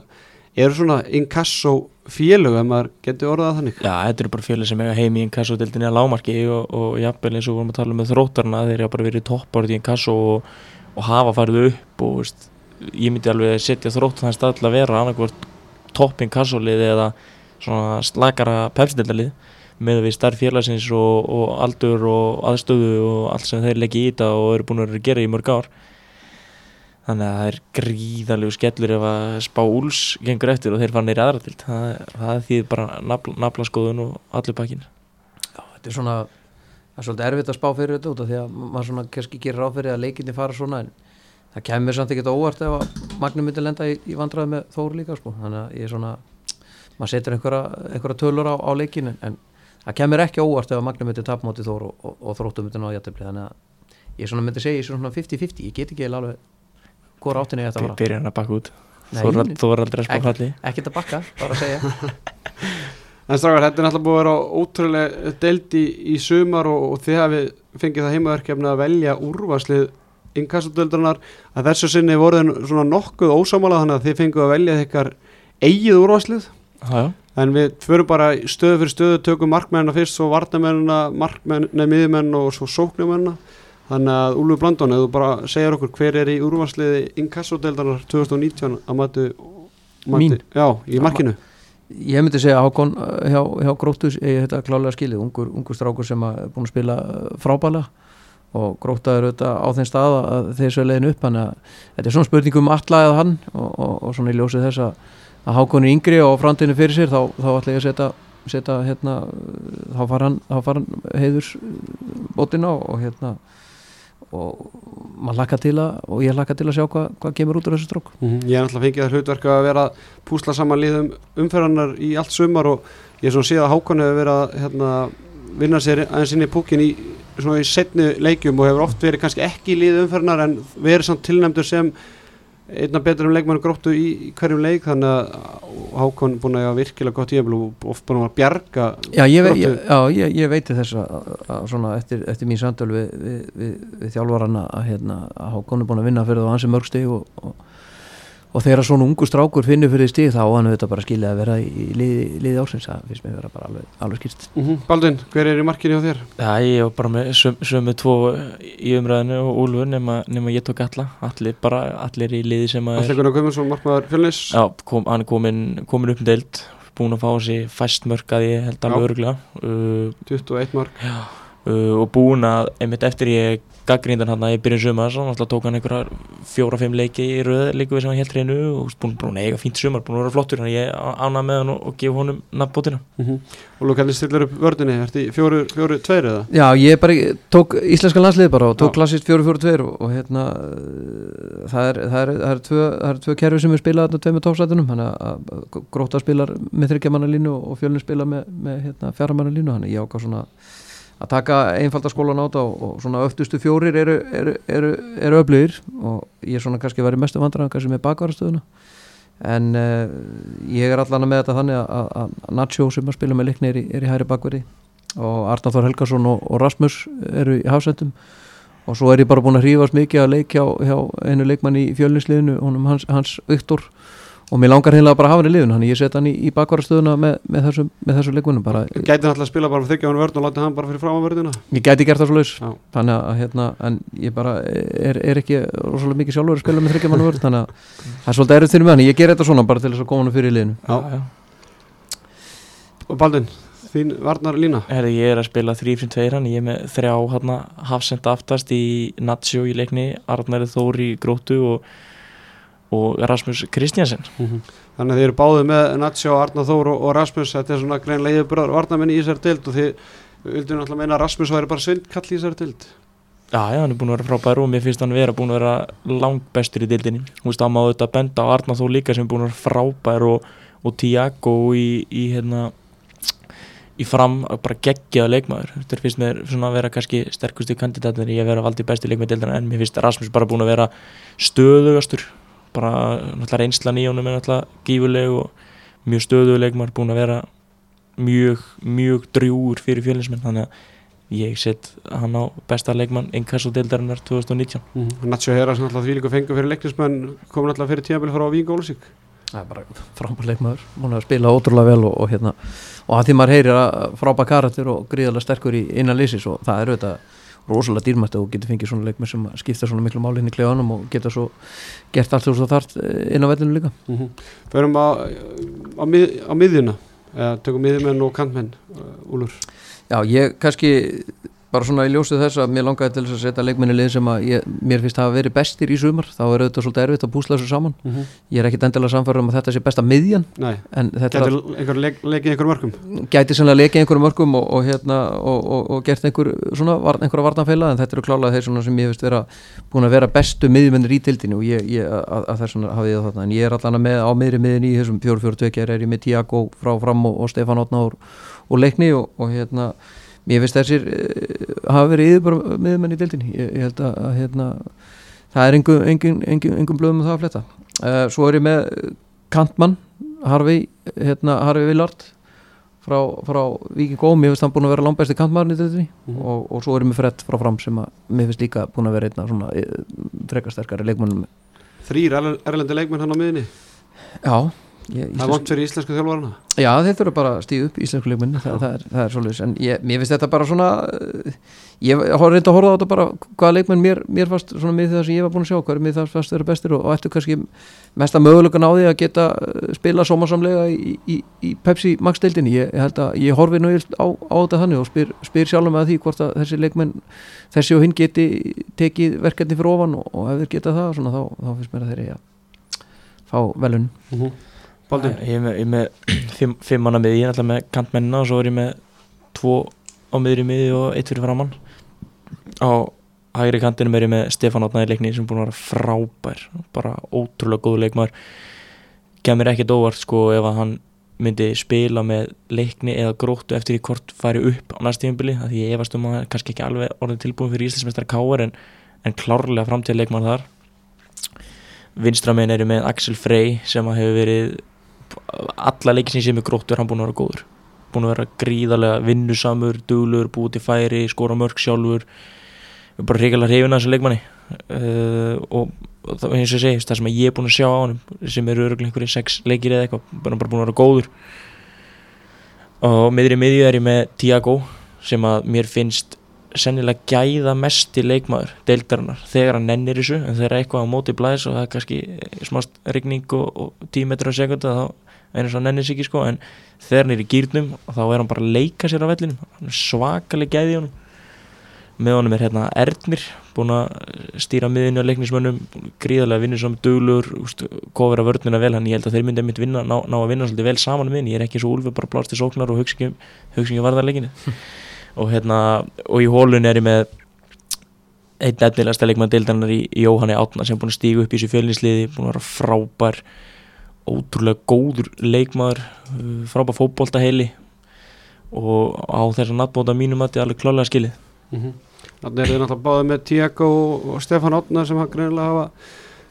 eru svona inkasso félög ef maður getur orðað þannig. Já, þetta eru bara fjöli sem eiga heim í inkasso-dildinni að lámarki og, og jafnvel eins og vorum að tala um með þróttarna þeir eru bara verið toppárið í inkasso og, og hafa farið upp og veist, ég myndi alveg setja þrótt þannig stað til að vera annarkvort topp inkasso-lið eða svona slakara pepsdildalið með við starf félagsins og, og aldur og aðstöðu og allt sem þeir leggja í þetta og eru búin að gera í mörg ár. Þannig að það er gríðalegu skellur ef að spá úls gengur eftir og þeir fara neyri aðratild það, það þýðir bara nafla, nafla skoðun og allir bakkin Já, þetta er svona það er svolítið erfitt að spá fyrir þetta út af því að maður svona kannski gerir ráð að leikinni fara svona en það kemur samt ekki óvart ef að Magnum myndi lenda í, í vandraði með Þóru líka sko. þannig að ég er svona maður setur einhverja, einhverja tölur á, á leikinu en það kemur ekki óvart ef að Magnum myndi tapmóti Þóru og, og, og þróttum myndi ná jættibli þannig að ég svona myndi segja ég er svona 50-50 ég get ekki alveg hvora áttinni ég ætti að fara byrja hann að bakka út. Þú var aldrei að spá falli. ekkert að bakka, bara að segja. En strafgar, þetta er náttúrulega búið að vera ótrúlega deild í, í sumar og, og þið hafi fengið það heimaverkefni að velja úrvarslið inkassodöldarnar að þessu sinni voruð svona nokkuð ósámála þannig að þið fengið að velja þekkar eigið úrvarslið. Já, en við förum bara stöðu fyrir stöðu tökum markmennina fyrst, svo vartamennina markmennina, miðmenn og svo sóknumennina þannig að Úlfur Blandón eða þú bara segjar okkur hver er í úrvarsliði inkassodeldarnar 2019 að matu, Mín? Já, í markinu. ég myndi segja Hákon uh, hjá, hjá Gróttus ég þetta klálega skilið, ungur, ungur strákur sem er búin að spila uh, frábæla og Gróta er auðvitað á þeim stað að þeir svo leiðin upp. Þannig að þetta er svona spurning um allæðið hann og, og, og svona í ljósið þess að, að Hákon er yngri og framtíðinu fyrir sér þá, þá ætla ég að setja, setja hérna, þá far hann, hann heiðurs bótina og, og hérna og maður lakka til að og ég lakka til að sjá hvað hva kemur út úr þessu strók mm -hmm. Ég er náttúrulega fengið það hlutverk að vera að púsla saman liðum umferðarnar í allt sumar og ég er svona síðan að Hákon hefur verið að hérna, vinna sér aðeins inn í púkin í svona í setnu leikjum og hefur oft verið kannski ekki umferðarnar en verið samt tilnæmdur sem einna betur um leikmannu gróttu í, hverjum leik þannig að Hákon búin að virkilega gott íhjafl og oft búin að bjarga Já, ég, Gróttu. ég, já, ég, ég veiti þess að, svona eftir, eftir mín samtöl við, við, við, við þjálfarana að, hérna, að Hákon er búin að vinna fyrir það á hansi mörg stig og, og, og þegar svona ungu strákur finnur fyrir stig þá hann þetta bara skilja að vera í liði, liði ársins. Það finnst mér vera bara alveg, alveg skýrst mm -hmm. Baldvin, hver er í markinu hjá þér? Já, ég var bara með söm, sömu tvo í umræðinu og Úlfur nema, nema ég tók alla, allir bara allir í liði sem að Allir Gunnar Guðmundsson, markmaður fjölnis. Já, kom, hann komin, komin upp um deild búin að fá þessi fæst mörg að ég held alveg Já. öruglega uh, 21 mark. uh, og búin að einmitt eftir ég gaggríndan hann að ég byrjun sumar svo náttúrulega tók hann einhverjar fjóra-fimm leiki í röð líku við sem hann helt reynu og búin, búin að eiga fínt sumar, búin að vera flottur þannig að ég ánað með hann og, og gefa honum nafnbótina mm -hmm. Og hvernig stillar upp vördinni? Ertu í fjóru, fjóru, tveir eða? Já, ég bara tók íslenska landslið bara og tók klassist 4-4-2 og, og hérna uh, það er, það er, það er tvö, það er tvö kerfi sem er spilað þarna tveimur tópsætunum þannig að- gróta spilar með þryggjamanna línu og fjölnir að taka einfalda skólan á þetta og, og svona öftustu fjórir eru, eru, eru, eru öflugir og ég er svona kannski verið mestu vandræðan kannski með bakvarastöðuna. En uh, ég er allan með þetta þannig að, Nacho sem að spila með leikni er í, er í hæri bakverði og Arnar Þór Helgason og, og Rasmus eru í hafsendum. Og svo er ég bara búin að hrífast mikið að leik hjá, hjá einu leikmann í fjölninsliðinu honum hans, hans Viktor og mér langar heila bara að hafa hann í liðinu þannig ég set hann í, í bakvarastöðuna með, með þessu, með þessu leikunum bara, Gæti hann alltaf að spila bara fyrir þryggja hann vörn og láta hann bara fyrir fram á vörðina? ég gæti gert það svo laus Já. þannig að hérna, en ég bara er, er ekki rosalega mikið sjálfur að spila með þryggjamann vörð þannig að það er svolítið erfitt fyrir mig þannig ég ger þetta svona bara til þess að koma hann fyrir í liðinu Já. Og Baldvin, þín varnar lína? Herði, ég er að spila 3-2 og, Rasmus Kristjansen Þannig að þið eru báðið með Natsjó, Arnar Þór og, og Rasmus. Þetta er svona greinlega yfirbúrar varnamenn í þessari dild og þið vildu náttúrulega meina að Rasmus væri bara svindkall í þessari dild Já, já, hann er búin að vera frábær og mér finnst hann vera búin að vera langt bestur í dildinni Þú veist, það má þetta benda á Arnar Þór líka sem er búin að vera frábær og, og Tiago í, í hérna í fram bara geggjaða leikmaður. Þetta finnst mér svona að vera kannski sterkustu kandidatir í að vera valdið besti leikmaður bara náttúrulega reynslan í honum er náttúrulega gífuleg og mjög stöðuleg leikmaður búin að vera mjög, mjög drjúur fyrir fjölinsmenn þannig að ég set hann á besta leikmann Inkasso deildarinnar 2019 mm -hmm. Nacho Hera sem alltaf því líka fengur fyrir leiknismenn komin alltaf fyrir tímabili frá Vík Ólusík það er bara frábær leikmaður múin að spila ótrúlega vel og, og hérna og að því maður heyrir að frábær karakter og gríðarlega sterkur í innan lýsis og það er auðvitað rosalega dýrmætt og getur fengið svona leikmenn sem skipta svona miklu máli inn í klefanum og geta svo gert allt svo þart eh, inn á vellinu líka mm -hmm. Förum á, á, mið, á miðjuna eða tökum miðjumenn og kantmenn Úlur Já, ég kannski bara svona í ljósið þess að mér langaði til þess að setja leikminni lið sem að ég, mér finnst að hafa verið bestir í sumar, þá er auðvitað svolítið erfitt að púsla þessu saman. Mm -hmm. ég er ekkit endilega samfæður um að þetta sé besta miðjan Nei, gæti einhver leik, leikið einhverjum mörgum Gæti sannlega leikið einhverjum mörgum og, og, hérna, og, og gert einhver svona einhverja vartanfeila en þetta eru klálega þeir sem ég finnst vera búin að vera bestu miðjumennir í tildinu og ég, ég að, að þess vegna hafi ég þarna. En ég er allan með á miðri miðin í þessum 4-4-2 er ég með Tiago frá fram og Stefán Ótna og leikni og hérna mér finnst þessir uh, hafa verið yfirbara miðmenn í deildinni. Ég, ég held að, að hérna, það er engum, engum, engum, engum blöðum að það að fletta. Uh, svo er ég með Kantmann Harfi, hérna, Harfi Villard frá, frá Viking Góð mér finnst hann búin að vera langbæsti kantmann í deildinni. Mm -hmm. og, og svo er ég með Fred frá fram sem að mér finnst líka búin að vera einna svona eh, frekasterkari leikmannum Þrýr erlendi leikmann hann á miðinni Já Ég, það er vant fyrir íslensku þjálfvarna Já, þeir þurfa bara að stíða upp íslensku leikmenni það, það, er, það er svolítið, en ég, mér finnst þetta bara svona ég har reyndið að horfa á þetta bara hvaða leikmenn mér, mér fannst svona með það sem ég var búin að sjá, hvað er mér það fannst þeirra bestir og, og ættu kannski mesta mögulegan á því að geta uh, spila sómasamlega í, í, í Pepsi Max-deildinni ég, ég held að ég horfi nú á, á þetta þannig og spyr, spyr sjálf með því hvort að þessi leikmenn, þessi og hinn geti tekið verkefni fyrir ofan og, og ef þeir geta það, svona, þá, þá finnst Baldur? Ég er með, ég er með fimm, fimm manna miði, ég er alltaf með kantmennina og svo er ég með tvo á miðri miði og eitt fyrir framann á hægri kantinum er ég með Stefán Átnaði leikni sem er búin að vera frábær bara ótrúlega góð leikmar gemir ekkert óvart sko ef að hann myndi spila með leikni eða gróttu eftir því hvort færi upp á næstíðumbili því ég efast um að kannski ekki alveg orðin tilbúin fyrir Íslandsmestrar Káar en, en klárlega framtíða leikmar þar vinstraminn er ég með Axel Frey sem hefur verið alla leikið sem sé með gróttur hann búin að vera góður. Búin að vera gríðarlega vinnusamur, duglur, búið til færi skora mörg sjálfur. Bara reyngilega hrifina þessu leikmanni. Uh, og, og það, eins og ég segi það sem ég er búin að sjá á hann sem eru öruglega einhverju sex leikir eða eitthvað bara, búin að vera góður. Og miðri miðju er ég með Tiago sem að mér finnst sennilega gæða mest í leikmaður deildarinnar þegar hann nennir þessu en þegar eitthvað á móti blæs og það er kannski smast regning og, og 10 metrar á sekundu þá er eins og hann nennir sér ekki sko en þegar hann er í gýrnum þá er hann bara að leika sér á vellinum. Svakalega gæði honum. Með honum er hérna Erdnir búin að stýra miðinu á leiknismönnum gríðarlega vinnur saman duglur kofur að vörnuna vel. Hann ég held að þeir myndi að vinna, ná, ná að vinna svolítið vel saman með henni. Ég er ekki svo úlfið bara blást í sóknar og hugsa ekki varðarleikinu og hérna og í hólun er ég með einn efnilegasta leikmann deildarinnar í, Jóhanni Átna sem búin að stígu upp í þessu fjölninsliði búin að vera frábær ótrúlega góður leikmaður uh, frábær fókbólta heili og á þess að nattbóta mínum að þetta er alveg klálega skilið mm -hmm. Þannig er þið náttúrulega báðið með Tiago og Stefan Átna sem hann greinilega hafa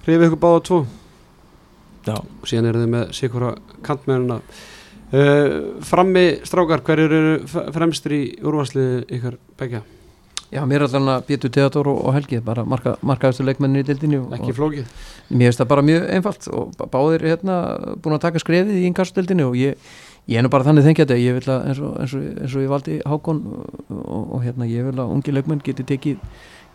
hrifið ykkur báða tvo Já. og síðan er þið með Sikura Kantmennina Uh, frammi strákar, hverjur eru fremstur í úrvarsliðu ykkar begja? Já, mér er allavega Pétur Teator og, og Helgi, bara marka, markaðustu leikmennin í deildinni. Ekki flókið? Mér finnst það bara mjög einfalt og báðir hérna búin að taka skrefið í innkastdeildinni og ég, ég er nú bara þannig þengjað að ég vil að eins og, eins og, eins og ég valdi Hákon og, og hérna ég vil að ungi leikmenn geti tekið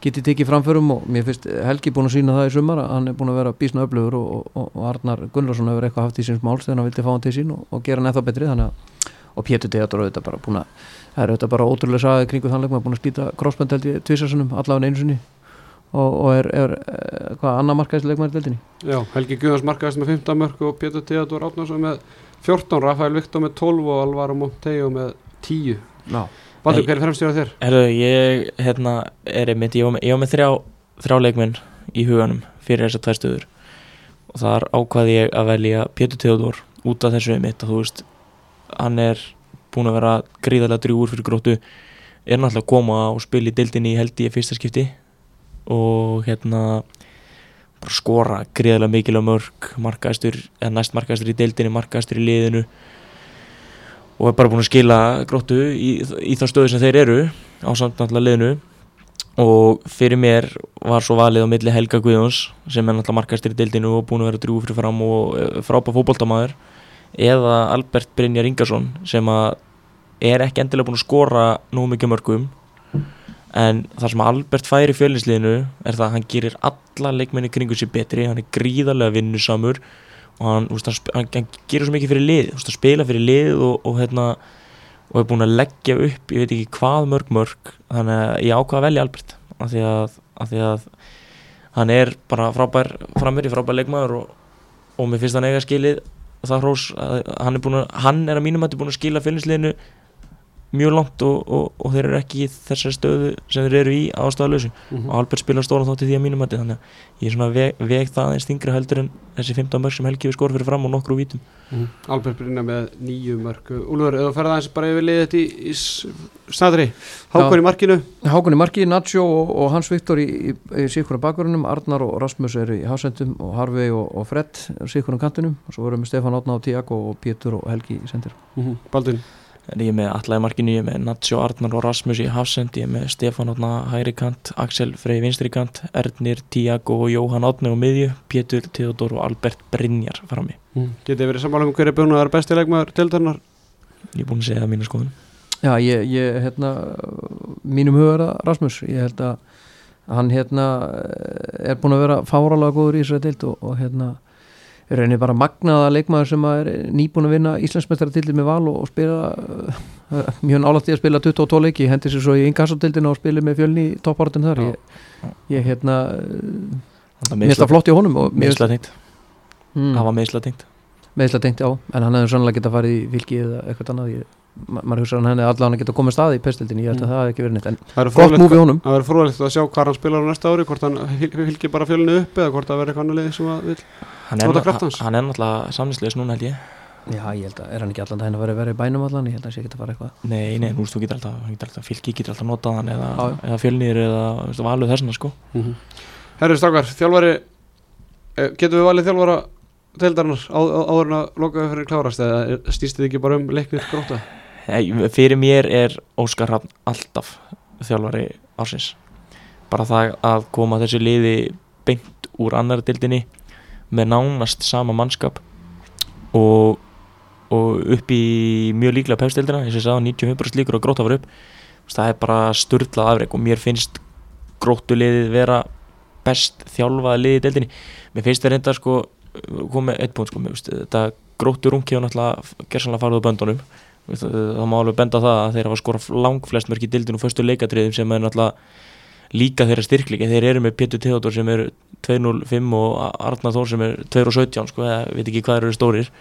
getið tekið framförum og mér finnst Helgi búin að sína það í sumar að hann er búin að vera bísna öflugur og, og, og Arnar Gunnarsson hefur eitthvað haft í síns máls þegar hann vildi fá hann til sín og, gera hann eða betri þannig að og Pétur Teator auðvitað bara búin að það er auðvitað bara ótrúlega sagði kringu þannleik maður búin að spýta crossband held í tvisarsunum allavega einu sinni. Og er, er eh, hvað annar markaðisleik maður deldinni Já, Helgi Guðars markaðist með 15 mörg og Pétur Teator Átnarsson með 14 Rafael Viktor með 12 og Alvaro Monteo með 10 Já. Valdur, hver er fremstjóðað þér? Herru, ég hérna, er einmitt, ég var með þrjá, þrjá leikminn í huganum fyrir þessar tvær stöður. Og þar ákvaði ég að velja Pétur Teodor út af þessu einmitt að þú veist, hann er búin að vera gríðarlega drjúur fyrir gróttu. Er náttúrulega að koma og spila í deildinni í held í fyrsta skipti. Og hérna skora gríðarlega mikil á mörg markaðistur, eða næst markaðistur í deildinni, markaðistur í liðinu. Og er bara búin að skila gróttu í, í þá stöðu sem þeir eru á samt náttúrulega liðinu. Og fyrir mér var svo valið á milli Helga Guðjóns sem er náttúrulega markastir í deildinu og búin að vera drúg fyrir fram og eh, frábær fótboltamaður eða Albert Brynjar Ingarsson sem að er ekki endilega búin að skora nú mikið mörgum en það sem Albert fær í fjölinsliðinu er það að hann gerir alla leikmenni kringu sér betri, hann er gríðarlega vinnusamur og hann, úst, hann, hann, hann gerir svo mikið fyrir lið, úst, hann spila fyrir lið og, og hérna og er búin að leggja upp, ég veit ekki hvað mörg mörg þannig að ég ákvað að velja Albert af því að, af því að hann er bara frábær framir í frábær leikmaður og, og mér finnst hann eiga skilið það hrós hann er að hann er að mínum að búin að skila fylgisliðinu mjög langt og, og, og þeir eru ekki í þessari stöðu sem þeir eru í ástæðalösu Mhm. og Albert spilar stóran þátt í því að mínum að þannig að ég er svona veg, veg það aðeins þingri heldur en þessi 15 mörg sem Helgi við skor fyrir fram og nokkru vítum. Mhm. Albert Brynja með nýju mörg Úlfur, eða ferða aðeins bara yfir liðið þetta í, í snadri Hákon í markinu. Hákon í marki, Nacho og, og Hans Viktor í, í, í síkvara bakverunum Arnar og Rasmus eru í hásendum og Harvey og, og Fred síkvara kantinum. Og svo vorum við Stefán Átna og Tiago og Pétur og Helgi ég er með Alla í markinu, ég er með Nacho Arnar og Rasmus í Hafsend, ég er með Stefán Átna hægri kant, Axel Frey vinstri kant Ernir, Tiago og Jóhann Átni á miðju, Pétur, Theodor og Albert Brynjar frammi, Mhm. Getið verið sammála um hver er búin að vera besti leikmaður tildarnar ég er búin að segja það mínu skoðun. Já, ég, ég hérna mínum huga það Rasmus. Ég held að hann hérna er búin að vera fáralega góður í Ísrael dild og, og hérna rauninni bara magnaða leikmaður sem er nýbúin að vinna Íslandsmeistara dildið með val og, og spila uh, mjög nálægt í að spila 22 leiki hendi sér svo í inkassodildina og spila með fjölni í toppartin þar. Ég, ég hérna mér finnst það flott í honum tengt, mm, það var meðsla tengt. Meðsla tengt já en hann hefði sannlega getað farið í fylki eða eitthvað annað ég, ma maður hugsa að hann hefði allan að geta komið stað í pestildinni, ég held að Mm. það hefði ekki verið neitt en gott fróðlegt- múfi honum. það verður fróðilegt að sjá hvað hann spilar á næsta ári hvort hann fylgir bara fjölinu upp eða hvort það verður eitthvað annað lið sem að vil hann er, Nota ná- kraft hans. hann er náttúrulega samninsleis núna held ég. Já, ég held að er hann ekki allan að vera verið í bænum allan? Ég held að það sé ekki að fara eitthvað. Nei, nei, nú veist þú getur alltaf, hann getur alltaf fylki getur alltaf notað hann eða, fjölnir eða veist, valuð þessna sko. Herri Strákar, þjálfari eh, getum við valið þjálfara á, áður en að loka fyrir klárast eða stýst þið ekki bara um leiknir gróta fyrir mér er Óskar Hrafn alltaf þjálfari ársins. Bara það að koma þessu liði beint úr annari dildinni með nánast sama mannskap og, og upp í mjög líklega pefstildina eins og ég sagði 95% líkur og gróta var upp. Það er bara sturlað afreg og mér finnst gróttuliðið vera best þjálfaða liðið í deildinni. Mér finnst það reynda sko komið eitt punkt sko, mér finnst þetta grótturungi og náttúrulega gersanlega farið á böndunum Það má alveg benda það að þeir hafa skorað langflest mörg í dildinu og föstu leikatriðum sem er náttúrulega líka þeirra styrkleika þeir eru með Pétur Theodor sem er 2.05 og Arnar Þór sem er 2.17 sko, eða veit ekki hvað eru stórir.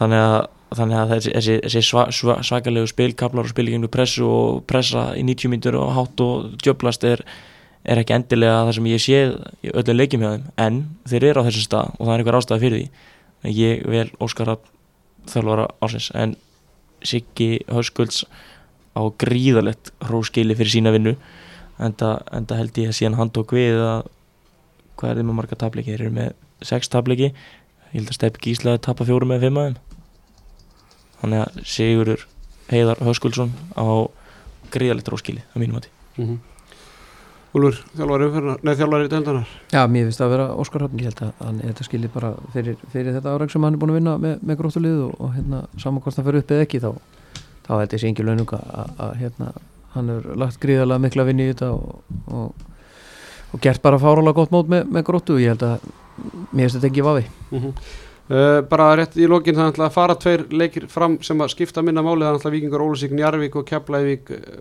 Þannig að, þannig að þessi, þessi, sva, sva, svakalegu spilkablar og spilíkjum pressu og pressa í 90 mínútur og hátt og djöblast er, er ekki endilega það sem ég sé í öllum leikjum hjá þeim. En þeir eru á þessu stað og það er einhver ástæða fyrir því. Ég vel Óskar að þjálfara ársins. En Siggi Höskulds á gríðalegt hróskili fyrir sína vinnu enda, enda held ég að síðan hann tók við að hvað er þið með marga tableiki? Þeir eru með sex tableiki. Ég held að Steppi Gíslaði tapa fjórum með fimm aðeim þannig að Sigurur Heiðar Höskuldsson á gríðalegt hróskili að mínum að mm -hmm. Úlfur, þjálfari umferðar, nei þjálfari tildarnar Já, mér finnst það að vera Óskar Hrafn. Ég held að hann, þetta skilji bara fyrir, fyrir þetta áreg sem hann er búin að vinna með, með gróttulið og, og hérna, saman hvort hann fyrir upp eða ekki þá, þá held ég sé engin launung að, að, að hérna, hann hefur lagt gríðarlega mikla vinni í þetta og, og, og gert bara fárálega gott mót með, með gróttu og ég held að mér finnst þetta ekki vafi. Mm uh, Bara rétt í lokin það er náttúrulega að fara tveir leikir fram sem að skipta minna máli. Það er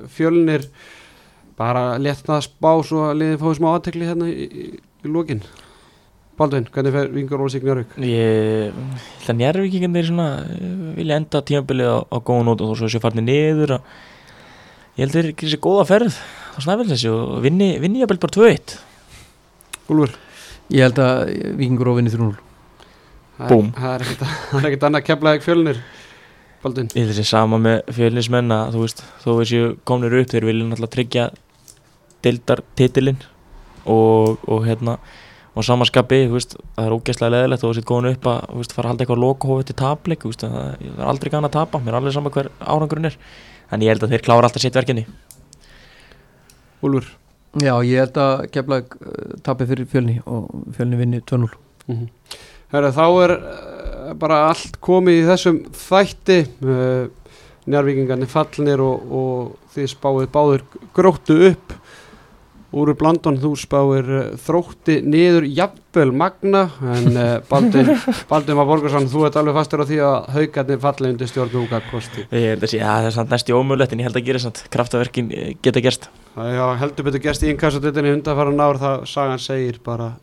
náttúrulega bara það spá svo að liðið fóði smá aðtekli hérna í, í, í lokin Baldvin, hvernig fer Víkingur Ólusík, Njarvík? Ég held að njárvíkingarnir svona eh, vilja enda tímabilið á, á góða nót og þó svo þessi farnir niður að ég held þeir ekki þessi góða ferð á snæfellsessi og vinni, vinni jafnvel bara 2-1 Úlfur? Ég held að Víkingur óvinni 3-0 Það er- Búm. Það er ekkert- það er ekkert annað Keflavík Fjölnir Baldvin Ég held þessi sama með fjölinsmenn að þú veist þó þessi komnir upp þeir vilja náttúrulega tryggja deildar titilinn og, og hérna og samanskapi, þú veist, það er ógeðslega leðilegt og þú sétt góðin upp að þú veist, fara að halda eitthvað lokahófi til tapleik, þú veist, það það er aldrei gana að tapa, mér er alveg saman hver árangurinn er. En ég held að þeir klára alltaf sitt verkefni. Úlfur? Já, ég held að Keflag uh, tapi fyrir fjölni og fjölni vinni 2-0 Mhm. Herra, þá er uh, bara allt komið í þessum þætti. Uh, njárvíkingarnir fallnir og, og þið spáið báður gróttu upp úr blandon þú spáir uh, þrótti niður jafnvel magna en uh, Baldur, Baldur Már Borgarsson þú ert alveg fastur á því að haugarnir falli undir stjórn Húka Kosti. Ég held að sé, ja, það er samt næst í ómögulegt en ég held að gera samt, kraftaverkin eh, geta gerst. Það er heldur betur gerst í innkassadutinni undanfara nár það sagan segir bara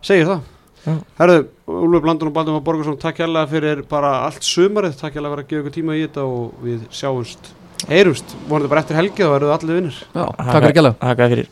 segir það. Já. Herðu, Úlfur Blandun og Baldur Már Borgarsson takk hérlega fyrir bara allt sumarið. Takk hérlega fyrir að gefa ykkur tíma í þetta og við sjáumst heyrumst, vonandi bara eftir helgi þá verður allir vinnir Já, takk fyrir gæla. Takk fyrir